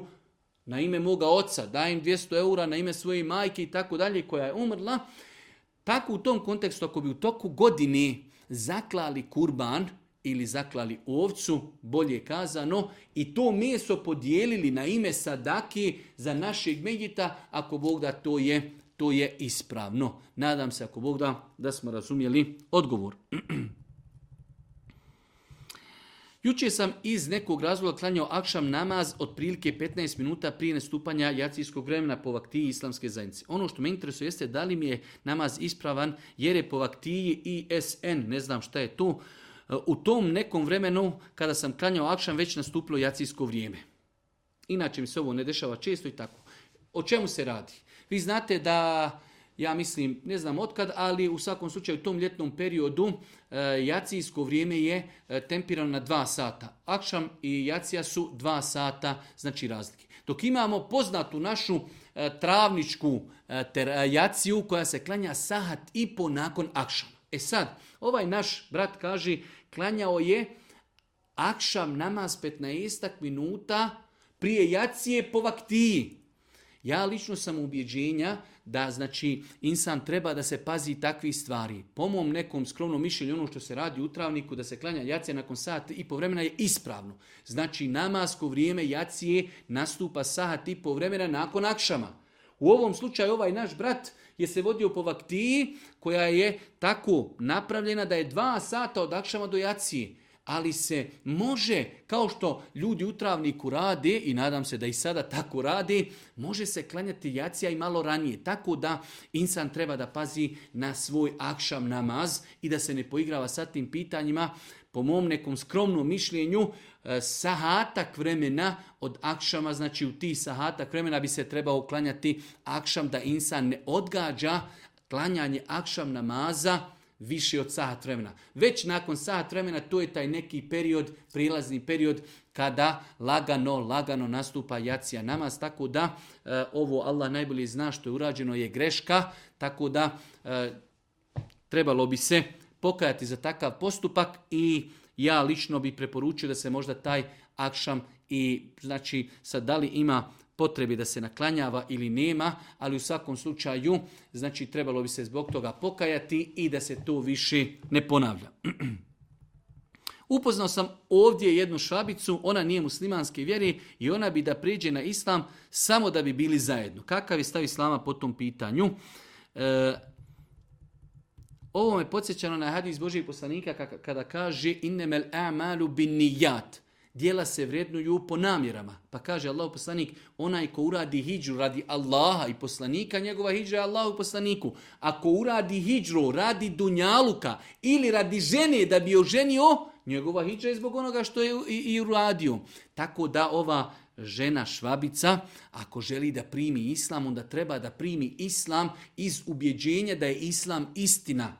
na ime moga oca, dajem 200 eura na ime svoje majke i tako dalje koja je umrla. Tako u tom kontekstu ako bi u toku godine zaklali kurban ili zaklali ovcu, bolje kazano, i to meso podijelili na ime sadaki za našeg medjita, ako Bog da to je, to je ispravno. Nadam se, ako Bog da, da smo razumjeli odgovor. Juče sam iz nekog razloga klanjao akšam namaz otprilike 15 minuta prije nastupanja jacijskog vremena po vaktiji islamske zajednice. Ono što me interesuje jeste da li mi je namaz ispravan jer je po vaktiji ISN, ne znam šta je to, u tom nekom vremenu kada sam klanjao akšam već nastupilo jacijsko vrijeme. Inače mi se ovo ne dešava često i tako. O čemu se radi? Vi znate da ja mislim, ne znam otkad, ali u svakom slučaju u tom ljetnom periodu e, jacijsko vrijeme je e, tempirano na dva sata. Akšam i jacija su dva sata, znači razlike. Dok imamo poznatu našu e, travničku jaciju koja se klanja sahat i po nakon akšama. E sad, ovaj naš brat kaže, klanjao je akšam namaz 15 minuta prije jacije po vaktiji. Ja lično sam ubjeđenja da znači insan treba da se pazi takvih stvari. Po mom nekom skromnom mišljenju ono što se radi u travniku da se klanja jacija nakon sat i po vremena je ispravno. Znači namasko vrijeme jacije nastupa sat i po vremena nakon akšama. U ovom slučaju ovaj naš brat je se vodio po vaktiji koja je tako napravljena da je dva sata od akšama do jacije ali se može, kao što ljudi u travniku rade, i nadam se da i sada tako rade, može se klanjati jacija i malo ranije, tako da insan treba da pazi na svoj akšam namaz i da se ne poigrava sa tim pitanjima, po mom nekom skromnom mišljenju, e, sahatak vremena od akšama, znači u ti sahatak vremena bi se trebao klanjati akšam da insan ne odgađa klanjanje akšam namaza, više od sat vremena. Već nakon sat vremena to je taj neki period, prilazni period kada lagano, lagano nastupa jacija namaz, tako da e, ovo Allah najbolje zna što je urađeno je greška, tako da e, trebalo bi se pokajati za takav postupak i ja lično bi preporučio da se možda taj akšam i znači sad da li ima potrebi da se naklanjava ili nema, ali u svakom slučaju znači trebalo bi se zbog toga pokajati i da se to više ne ponavlja. Upoznao sam ovdje jednu šabicu, ona nije muslimanske vjeri i ona bi da prijeđe na islam samo da bi bili zajedno. Kakav je stav islama po tom pitanju? E, ovo me podsjećano na hadis Božijeg poslanika kada kaže innemel a'malu bin nijat djela se vrednuju po namjerama. Pa kaže Allahu poslanik, onaj ko uradi hijđu radi Allaha i poslanika, njegova hijđa je Allahu poslaniku. Ako uradi hijđu radi dunjaluka ili radi žene da bi oženio, njegova hijđa je zbog onoga što je i, i uradio. Tako da ova žena švabica, ako želi da primi islam, onda treba da primi islam iz ubjeđenja da je islam istina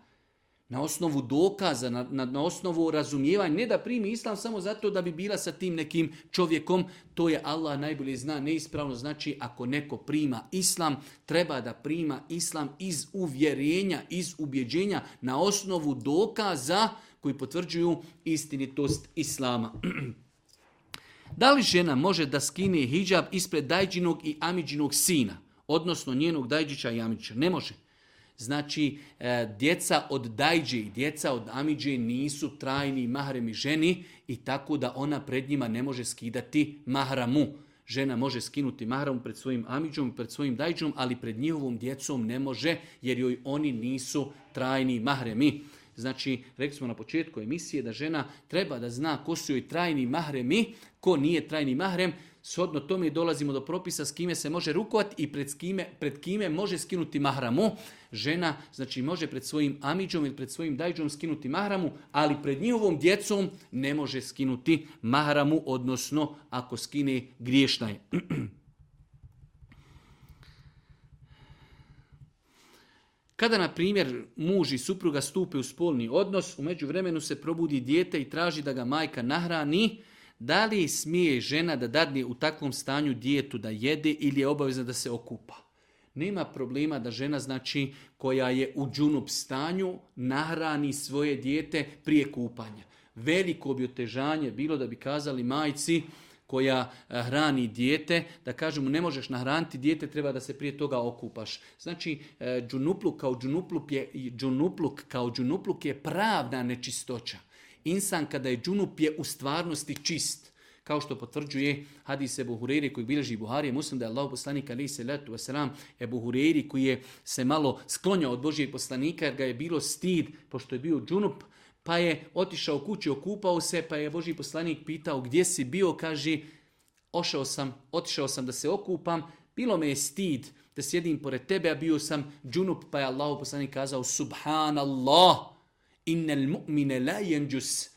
na osnovu dokaza, na, na, osnovu razumijevanja, ne da primi islam samo zato da bi bila sa tim nekim čovjekom, to je Allah najbolje zna neispravno, znači ako neko prima islam, treba da prima islam iz uvjerenja, iz ubjeđenja, na osnovu dokaza koji potvrđuju istinitost islama. da li žena može da skine hijab ispred dajđinog i amidžinog sina, odnosno njenog dajđića i amidžića? Ne može. Znači, e, djeca od dajđe i djeca od amidže nisu trajni mahremi ženi i tako da ona pred njima ne može skidati mahramu. Žena može skinuti mahramu pred svojim amidžom, pred svojim dajđom, ali pred njihovom djecom ne može jer joj oni nisu trajni mahremi. Znači, rekli smo na početku emisije da žena treba da zna ko su joj trajni mahremi, ko nije trajni mahrem, Shodno tome dolazimo do propisa s kime se može rukovati i pred kime, pred kime može skinuti mahramu. Žena znači može pred svojim amidžom ili pred svojim dajđom skinuti mahramu, ali pred njihovom djecom ne može skinuti mahramu, odnosno ako skine griješna je. Kada, na primjer, muž i supruga stupe u spolni odnos, u međuvremenu se probudi dijete i traži da ga majka nahrani, da li smije žena da dadne u takvom stanju dijetu da jede ili je obavezna da se okupa. Nema problema da žena znači koja je u džunup stanju nahrani svoje dijete prije kupanja. Veliko bi otežanje bilo da bi kazali majci koja eh, hrani dijete, da mu ne možeš nahraniti dijete, treba da se prije toga okupaš. Znači, eh, džunupluk kao džunupluk je, džunupluk kao džunupluk je pravna nečistoća. Insan kada je džunup je u stvarnosti čist. Kao što potvrđuje hadis Ebu Hureyri koji bilježi Buharije, muslim da je Allah poslanika ali se letu wasalam, Ebu Hureyri koji je se malo sklonjao od Božijeg poslanika jer ga je bilo stid pošto je bio džunup, pa je otišao kući, okupao se, pa je Božji poslanik pitao gdje si bio, kaže ošao sam, otišao sam da se okupam, bilo me je stid da sjedim pored tebe, a bio sam džunup, pa je Allah poslanik kazao subhanallah, Innel mu'mine la jenđus.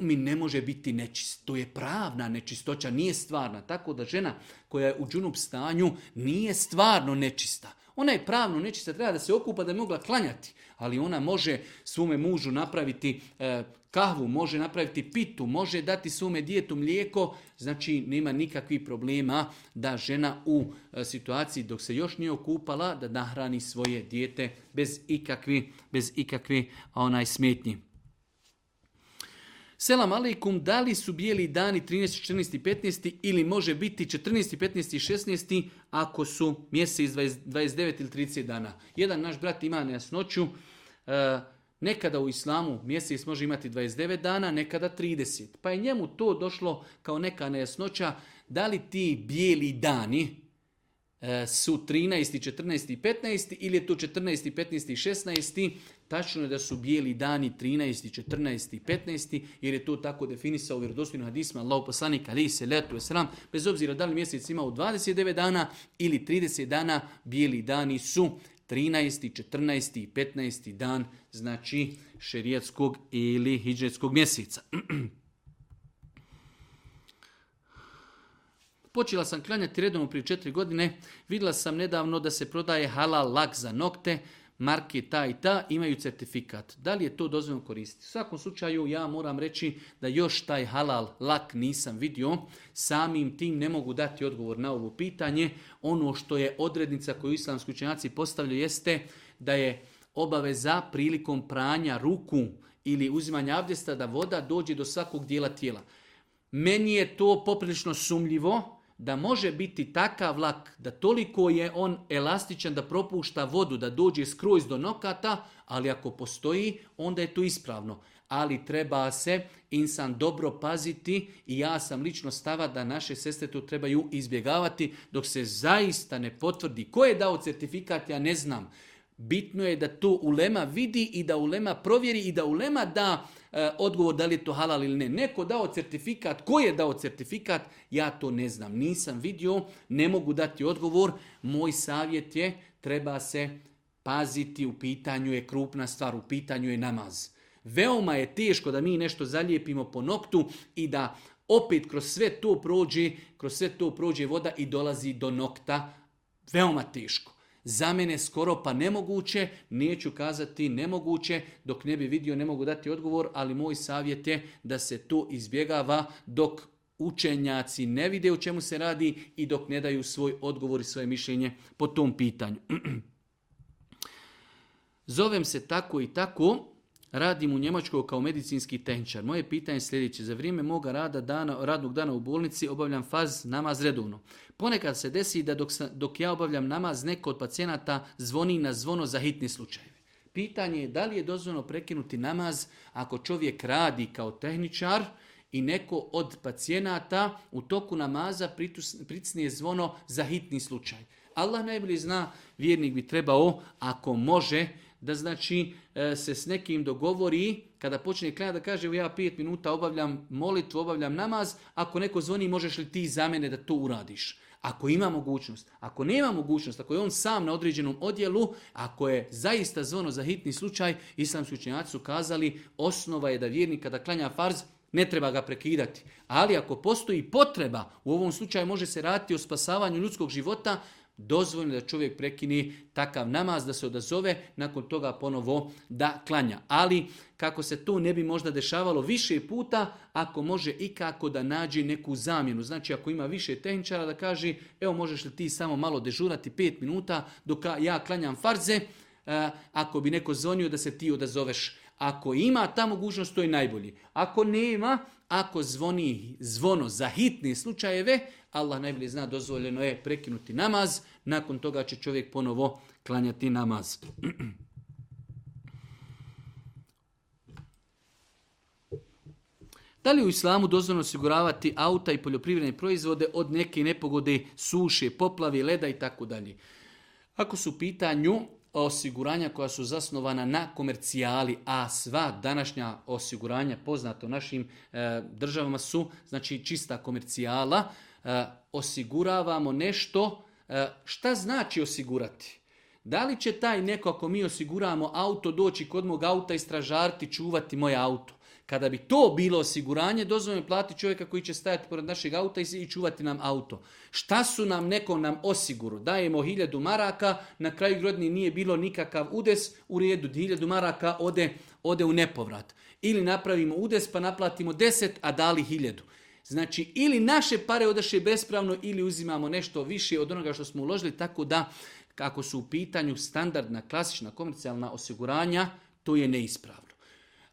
ne može biti nečist. To je pravna nečistoća, nije stvarna. Tako da žena koja je u džunup stanju nije stvarno nečista. Ona je pravno se treba da se okupa da bi mogla klanjati, ali ona može svome mužu napraviti e, kahvu, može napraviti pitu, može dati svome dijetu mlijeko, znači nema nikakvih problema da žena u e, situaciji dok se još nije okupala da nahrani svoje dijete bez ikakvi, bez ikakvi onaj smetnji. Selam aleikum, da li su bijeli dani 13, 14, 15 ili može biti 14, 15 i 16 ako su mjesec 20, 29 ili 30 dana. Jedan naš brat ima nejasnoću, e, nekada u islamu mjesec može imati 29 dana, nekada 30. Pa je njemu to došlo kao neka nejasnoća, da li ti bijeli dani, E, su 13., 14. i 15. ili je to 14., 15. i 16. Tačno je da su bijeli dani 13., 14. i 15. jer je to tako definisao vjerodostojno hadisma Allah poslanika ali se letu sram Bez obzira da li mjesec imao 29 dana ili 30 dana, bijeli dani su 13., 14. i 15. dan znači šerijetskog ili hijđetskog mjeseca. Počela sam klanjati redom prije četiri godine. Vidjela sam nedavno da se prodaje halal lak za nokte, marke ta i ta, imaju certifikat. Da li je to dozvoljeno koristiti? U svakom slučaju ja moram reći da još taj halal lak nisam vidio. Samim tim ne mogu dati odgovor na ovo pitanje. Ono što je odrednica koju islamski učenjaci postavljaju jeste da je obaveza prilikom pranja ruku ili uzimanja abdesta da voda dođe do svakog dijela tijela. Meni je to poprilično sumljivo, da može biti takav vlak, da toliko je on elastičan da propušta vodu, da dođe skroz do nokata, ali ako postoji, onda je to ispravno. Ali treba se insan dobro paziti i ja sam lično stava da naše sestre to trebaju izbjegavati dok se zaista ne potvrdi. Ko je dao certifikat, ja ne znam. Bitno je da to ulema vidi i da ulema provjeri i da ulema da E, odgovor da li je to halal ili ne. Neko dao certifikat, ko je dao certifikat, ja to ne znam, nisam vidio, ne mogu dati odgovor. Moj savjet je, treba se paziti, u pitanju je krupna stvar, u pitanju je namaz. Veoma je teško da mi nešto zalijepimo po noktu i da opet kroz sve to prođe, kroz sve to prođe voda i dolazi do nokta. Veoma teško za mene skoro pa nemoguće, neću kazati nemoguće, dok ne bi vidio ne mogu dati odgovor, ali moj savjet je da se to izbjegava dok učenjaci ne vide o čemu se radi i dok ne daju svoj odgovor i svoje mišljenje po tom pitanju. Zovem se tako i tako, Radim u Njemačkoj kao medicinski tehničar. Moje pitanje je sljedeće. Za vrijeme moga rada dana, radnog dana u bolnici obavljam faz namaz redovno. Ponekad se desi da dok, dok ja obavljam namaz, neko od pacijenata zvoni na zvono za hitni slučaj. Pitanje je da li je dozvoljeno prekinuti namaz ako čovjek radi kao tehničar i neko od pacijenata u toku namaza pricnije zvono za hitni slučaj. Allah najbolje zna, vjernik bi trebao, ako može, da znači e, se s nekim dogovori, kada počne klanjati da kaže ja pet minuta obavljam molitvu, obavljam namaz, ako neko zvoni možeš li ti za mene da to uradiš. Ako ima mogućnost, ako nema mogućnost, ako je on sam na određenom odjelu, ako je zaista zvono za hitni slučaj, islamski učenjaci su kazali osnova je da vjernik kada klanja farz, ne treba ga prekidati. Ali ako postoji potreba, u ovom slučaju može se raditi o spasavanju ljudskog života, dozvoljeno da čovjek prekini takav namaz, da se odazove, nakon toga ponovo da klanja. Ali kako se to ne bi možda dešavalo više puta, ako može i kako da nađe neku zamjenu. Znači ako ima više tehničara da kaže, evo možeš li ti samo malo dežurati 5 minuta dok ja klanjam farze, ako bi neko zvonio da se ti odazoveš ako ima ta mogućnost, to je najbolji. Ako nema, ako zvoni zvono za hitne slučajeve, Allah najbolje zna, dozvoljeno je prekinuti namaz, nakon toga će čovjek ponovo klanjati namaz. Da li u islamu dozvoljeno osiguravati auta i poljoprivredne proizvode od neke nepogode, suše, poplave, leda i tako dalje? Ako su u pitanju osiguranja koja su zasnovana na komercijali, a sva današnja osiguranja poznata u našim e, državama su znači čista komercijala, e, osiguravamo nešto. E, šta znači osigurati? Da li će taj neko ako mi osiguramo auto doći kod mog auta i stražarti čuvati moje auto? Kada bi to bilo osiguranje, dozvoljeno platiti čovjeka koji će stajati pored našeg auta i čuvati nam auto. Šta su nam neko nam osiguru? Dajemo hiljadu maraka, na kraju godine nije bilo nikakav udes, u redu hiljadu maraka ode, ode u nepovrat. Ili napravimo udes pa naplatimo deset, a dali hiljadu. Znači, ili naše pare odaše bespravno, ili uzimamo nešto više od onoga što smo uložili, tako da, kako su u pitanju standardna, klasična, komercijalna osiguranja, to je neispravno.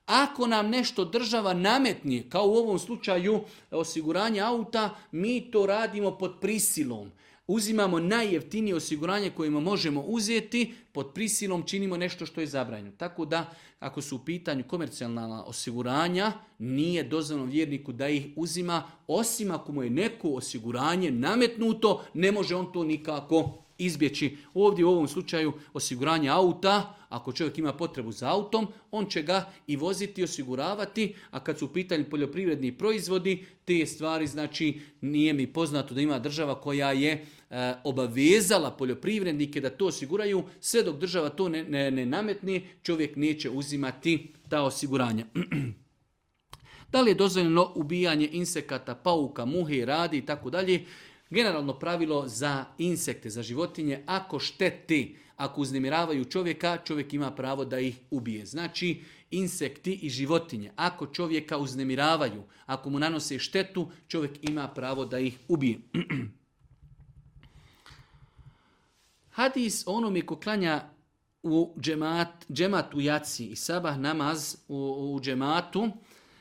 Ako nam nešto država nametni, kao u ovom slučaju e, osiguranje auta, mi to radimo pod prisilom. Uzimamo najjeftinije osiguranje kojima možemo uzeti, pod prisilom činimo nešto što je zabranjeno. Tako da, ako su u pitanju komercijalna osiguranja, nije dozvoljeno vjerniku da ih uzima, osim ako mu je neko osiguranje nametnuto, ne može on to nikako izbjeći. Ovdje u ovom slučaju osiguranje auta, ako čovjek ima potrebu za autom, on će ga i voziti i osiguravati, a kad su u pitanju poljoprivredni proizvodi, te stvari, znači, nije mi poznato da ima država koja je e, obavezala poljoprivrednike da to osiguraju, sve dok država to ne, ne, nametne, čovjek neće uzimati ta osiguranja. da li je dozvoljeno ubijanje insekata, pauka, muhe, radi i tako dalje? Generalno pravilo za insekte, za životinje, ako šteti, ako uznemiravaju čovjeka, čovjek ima pravo da ih ubije. Znači, insekti i životinje, ako čovjeka uznemiravaju, ako mu nanose štetu, čovjek ima pravo da ih ubije. Hadis onome ko klanja u džemat, džemat u jaci i sabah namaz u, u džematu,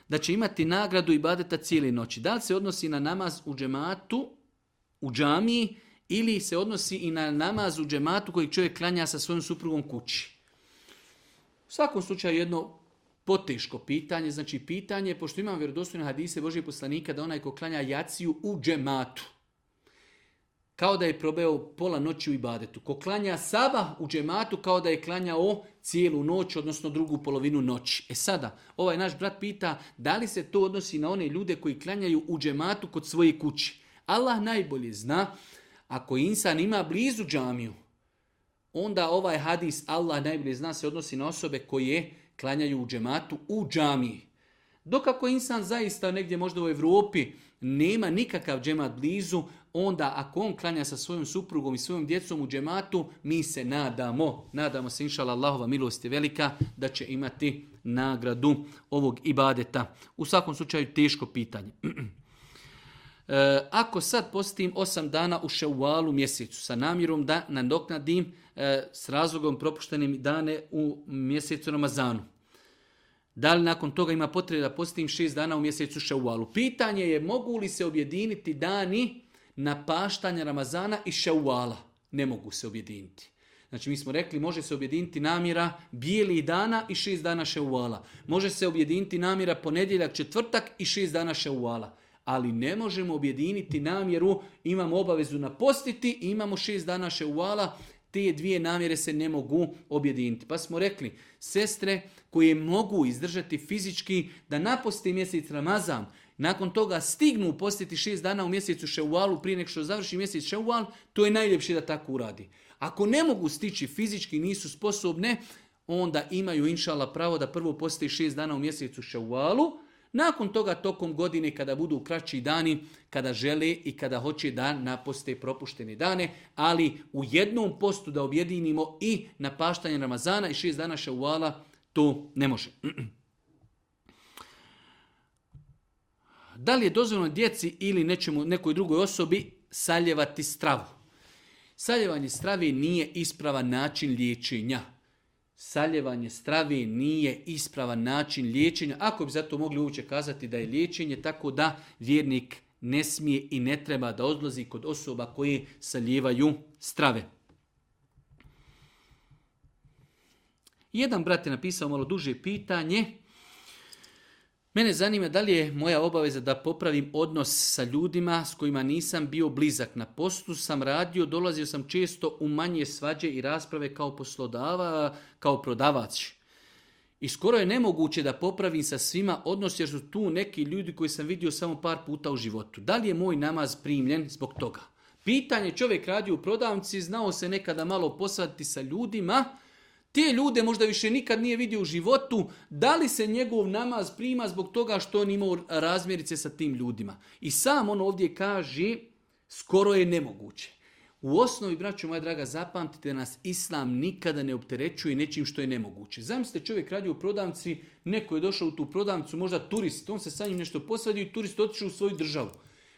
da će imati nagradu i badeta cijele noći. Da li se odnosi na namaz u džematu u džamiji ili se odnosi i na namaz u džematu koji čovjek klanja sa svojom suprugom kući. U svakom slučaju jedno poteško pitanje, znači pitanje, pošto imam vjerodostojne hadise Božije poslanika da onaj ko klanja jaciju u džematu, kao da je probeo pola noći u ibadetu. Ko klanja saba u džematu kao da je klanjao cijelu noć, odnosno drugu polovinu noći. E sada, ovaj naš brat pita da li se to odnosi na one ljude koji klanjaju u džematu kod svoje kući. Allah najbolje zna, ako insan ima blizu džamiju, onda ovaj hadis Allah najbolje zna se odnosi na osobe koje klanjaju u džematu u džamiji. Dok ako insan zaista negdje možda u Europi nema nikakav džemat blizu, onda ako on klanja sa svojom suprugom i svojom djecom u džematu, mi se nadamo, nadamo se inšala Allahova milost je velika, da će imati nagradu ovog ibadeta. U svakom slučaju teško pitanje. E, ako sad postim 8 dana u ševalu mjesecu sa namjerom da nadoknadim e, s razlogom propuštenim dane u mjesecu Ramazanu, da li nakon toga ima potrebe da postim 6 dana u mjesecu ševalu? Pitanje je mogu li se objediniti dani na paštanje Ramazana i ševala? Ne mogu se objediniti. Znači mi smo rekli može se objediniti namjera bijeli dana i šest dana ševala. Može se objediniti namjera ponedjeljak, četvrtak i šest dana ševala ali ne možemo objediniti namjeru, imamo obavezu napostiti i imamo šest dana šeuala, te dvije namjere se ne mogu objediniti. Pa smo rekli, sestre koje mogu izdržati fizički da naposti mjesec Ramazan, nakon toga stignu postiti šest dana u mjesecu Šeualu prije nek što završi mjesec Šeual, to je najljepše da tako uradi. Ako ne mogu stići fizički, nisu sposobne, onda imaju inšala pravo da prvo posti šest dana u mjesecu Šeualu, nakon toga tokom godine kada budu kraći dani, kada žele i kada hoće da naposte propuštene dane, ali u jednom postu da objedinimo i napaštanje Ramazana i šest dana šauala, to ne može. Da li je dozvoljeno djeci ili nečemu, nekoj drugoj osobi saljevati stravu? Saljevanje strave nije ispravan način liječenja saljevanje strave nije ispravan način liječenja, ako bi zato mogli uopće kazati da je liječenje, tako da vjernik ne smije i ne treba da odlazi kod osoba koje saljevaju strave. Jedan brat je napisao malo duže pitanje, Mene zanima da li je moja obaveza da popravim odnos sa ljudima s kojima nisam bio blizak. Na postu sam radio, dolazio sam često u manje svađe i rasprave kao poslodava, kao prodavač. I skoro je nemoguće da popravim sa svima odnos jer su tu neki ljudi koji sam vidio samo par puta u životu. Da li je moj namaz primljen zbog toga? Pitanje čovjek radi u prodavnici, znao se nekada malo posvati sa ljudima, te ljude možda više nikad nije vidio u životu, da li se njegov namaz prima zbog toga što on imao razmjerice sa tim ljudima. I sam on ovdje kaže, skoro je nemoguće. U osnovi, braćo moja draga, zapamtite nas, Islam nikada ne opterećuje nečim što je nemoguće. Zamislite čovjek radi u prodamci, neko je došao u tu prodamcu, možda turist, on se sa njim nešto posvadio i turist otišao u svoju državu.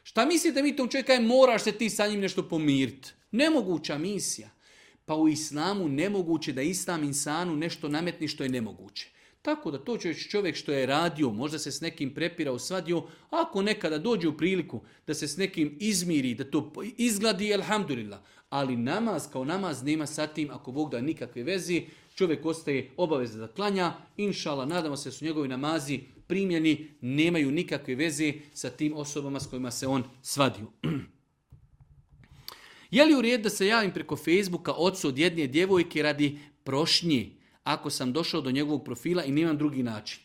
Šta mislite mi tom čovjeka je moraš se ti sa njim nešto pomiriti? Nemoguća misija pa u islamu nemoguće da islam insanu nešto nametni što je nemoguće. Tako da to čovjek što je radio, možda se s nekim prepirao, svadio, ako nekada dođe u priliku da se s nekim izmiri, da to izgladi, alhamdulillah. Ali namaz kao namaz nema sa tim, ako Bog da nikakve vezi, čovjek ostaje obaveza da klanja, inšala, nadamo se su njegovi namazi primljeni, nemaju nikakve veze sa tim osobama s kojima se on svadio. Je li u da se javim preko Facebooka ocu od jedne djevojke radi prošnji, ako sam došao do njegovog profila i nemam drugi način?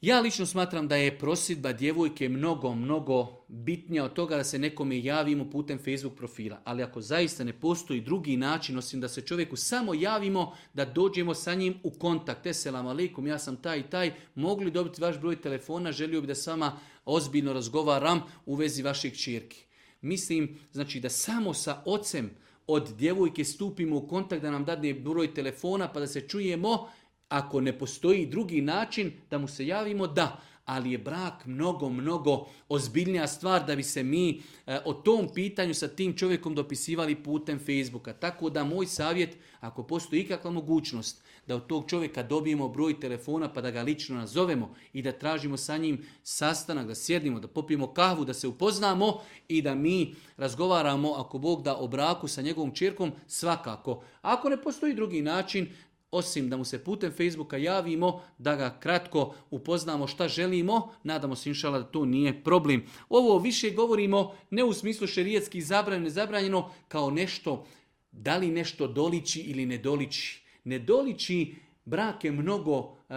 Ja lično smatram da je prosjedba djevojke mnogo, mnogo bitnija od toga da se nekome javimo putem Facebook profila. Ali ako zaista ne postoji drugi način, osim da se čovjeku samo javimo, da dođemo sa njim u kontakt. Eselam alaikum, ja sam taj i taj, mogli dobiti vaš broj telefona, želio bi da s vama ozbiljno razgovaram u vezi vaših čirki. Mislim, znači da samo sa ocem od djevojke stupimo u kontakt da nam dadne broj telefona pa da se čujemo, ako ne postoji drugi način da mu se javimo, da ali je brak mnogo, mnogo ozbiljnija stvar da bi se mi e, o tom pitanju sa tim čovjekom dopisivali putem Facebooka. Tako da moj savjet, ako postoji ikakva mogućnost da od tog čovjeka dobijemo broj telefona pa da ga lično nazovemo i da tražimo sa njim sastanak, da sjedimo, da popijemo kahvu, da se upoznamo i da mi razgovaramo, ako Bog da, o braku sa njegovom čirkom, svakako. Ako ne postoji drugi način, osim da mu se putem Facebooka javimo, da ga kratko upoznamo šta želimo, nadamo se inšala da to nije problem. Ovo više govorimo ne u smislu šerijetski zabranjeno, zabranjeno kao nešto, da li nešto doliči ili ne doliči. Ne doliči brak je mnogo e,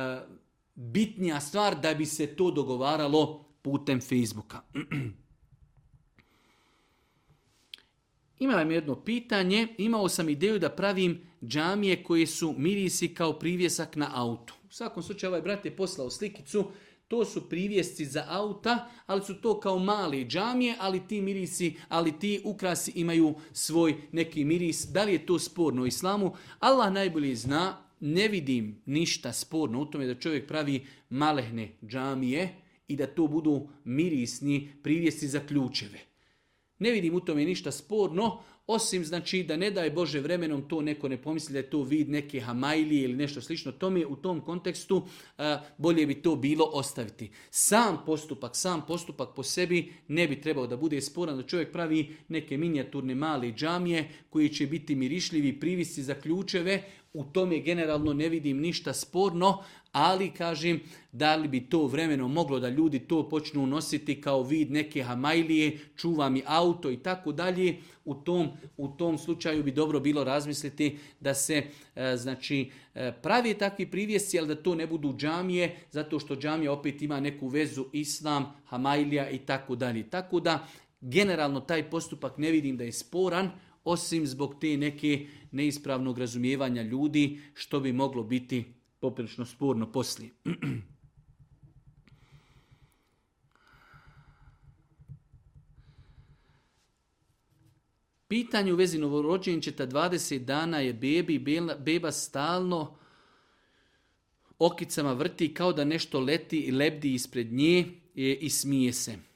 bitnija stvar da bi se to dogovaralo putem Facebooka. Ima mi jedno pitanje, imao sam ideju da pravim džamije koje su mirisi kao privjesak na autu. U svakom slučaju ovaj brat je poslao slikicu, to su privjesci za auta, ali su to kao male džamije, ali ti mirisi, ali ti ukrasi imaju svoj neki miris. Da li je to sporno u islamu? Allah najbolje zna, ne vidim ništa sporno u tome da čovjek pravi malehne džamije i da to budu mirisni privjesci za ključeve. Ne vidim u tome ništa sporno, osim znači da ne daj Bože vremenom to neko ne pomisli da je to vid neke hamajlije ili nešto slično, to mi je u tom kontekstu e, bolje bi to bilo ostaviti. Sam postupak, sam postupak po sebi ne bi trebao da bude sporan da čovjek pravi neke minijaturne male džamije koji će biti mirišljivi privisi za ključeve, u tome generalno ne vidim ništa sporno, ali kažem da li bi to vremeno moglo da ljudi to počnu nositi kao vid neke hamajlije, čuva mi auto i tako dalje. U tom, u tom slučaju bi dobro bilo razmisliti da se e, znači e, pravi takvi privjesci, ali da to ne budu džamije, zato što džamija opet ima neku vezu islam, hamajlija i tako dalje. Tako da generalno taj postupak ne vidim da je sporan, osim zbog te neke neispravnog razumijevanja ljudi, što bi moglo biti poprilično sporno poslije. Pitanje u vezi novorođenčeta 20 dana je bebi, beba stalno okicama vrti kao da nešto leti i lebdi ispred nje e, i smije se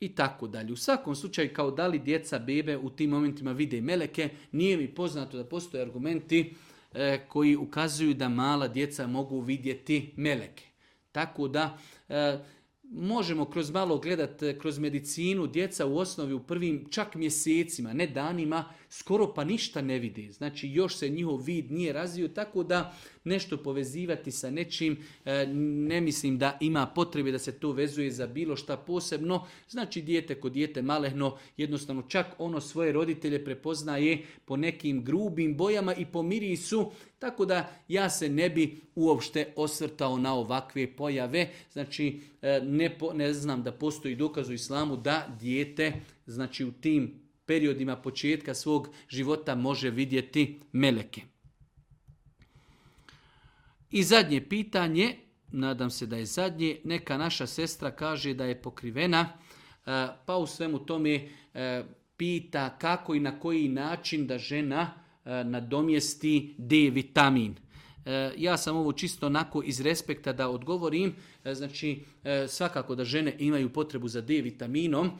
i tako dalje. U svakom slučaju, kao da li djeca, bebe u tim momentima vide meleke, nije mi poznato da postoje argumenti e, koji ukazuju da mala djeca mogu vidjeti meleke. Tako da e, možemo kroz malo gledati, e, kroz medicinu, djeca u osnovi u prvim čak mjesecima, ne danima, skoro pa ništa ne vidi. Znači još se njihov vid nije razvio tako da nešto povezivati sa nečim e, ne mislim da ima potrebe da se to vezuje za bilo šta posebno. Znači dijete kod dijete malehno jednostavno čak ono svoje roditelje prepoznaje po nekim grubim bojama i po mirisu tako da ja se ne bi uopšte osvrtao na ovakve pojave. Znači e, ne, ne znam da postoji dokaz u islamu da dijete znači u tim periodima početka svog života može vidjeti meleke. I zadnje pitanje, nadam se da je zadnje, neka naša sestra kaže da je pokrivena, e, pa u svemu tome e, pita kako i na koji način da žena e, nadomjesti D vitamin. E, ja sam ovo čisto onako iz respekta da odgovorim, e, znači e, svakako da žene imaju potrebu za D vitaminom,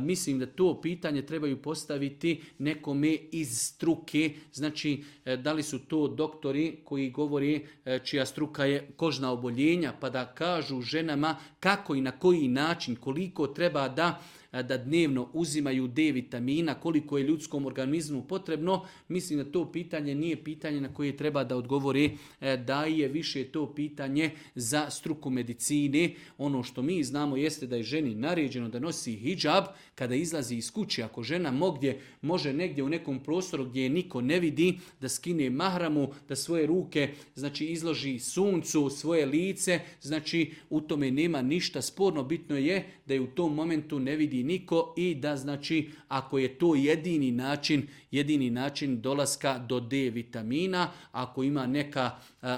mislim da to pitanje trebaju postaviti nekome iz struke, znači da li su to doktori koji govori čija struka je kožna oboljenja, pa da kažu ženama kako i na koji način, koliko treba da E, da dnevno uzimaju D vitamina, koliko je ljudskom organizmu potrebno, mislim da to pitanje nije pitanje na koje treba da odgovori e, da je više to pitanje za struku medicine. Ono što mi znamo jeste da je ženi naređeno da nosi hijab, kada izlazi iz kuće, ako žena mogdje, može negdje u nekom prostoru gdje niko ne vidi, da skine mahramu, da svoje ruke znači izloži suncu, svoje lice, znači u tome nema ništa sporno, bitno je da je u tom momentu ne vidi niko i da znači ako je to jedini način, jedini način dolaska do D vitamina, ako ima neka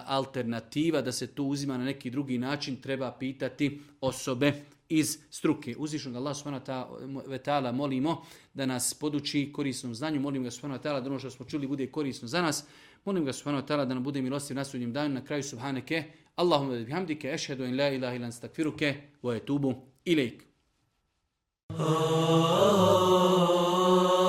alternativa da se to uzima na neki drugi način, treba pitati osobe iz struke. Uzvišnog Allah subhanahu molimo da nas poduči korisnom znanju, molimo ga subhanahu da ono što smo čuli bude korisno za nas, molim ga subhanahu da nam bude milostiv na sudnjem danu, na kraju subhaneke, Allahumma bihamdike, ešhedu in la ilaha ilan stakfiruke, wa etubu ilaik. Oh, oh, oh,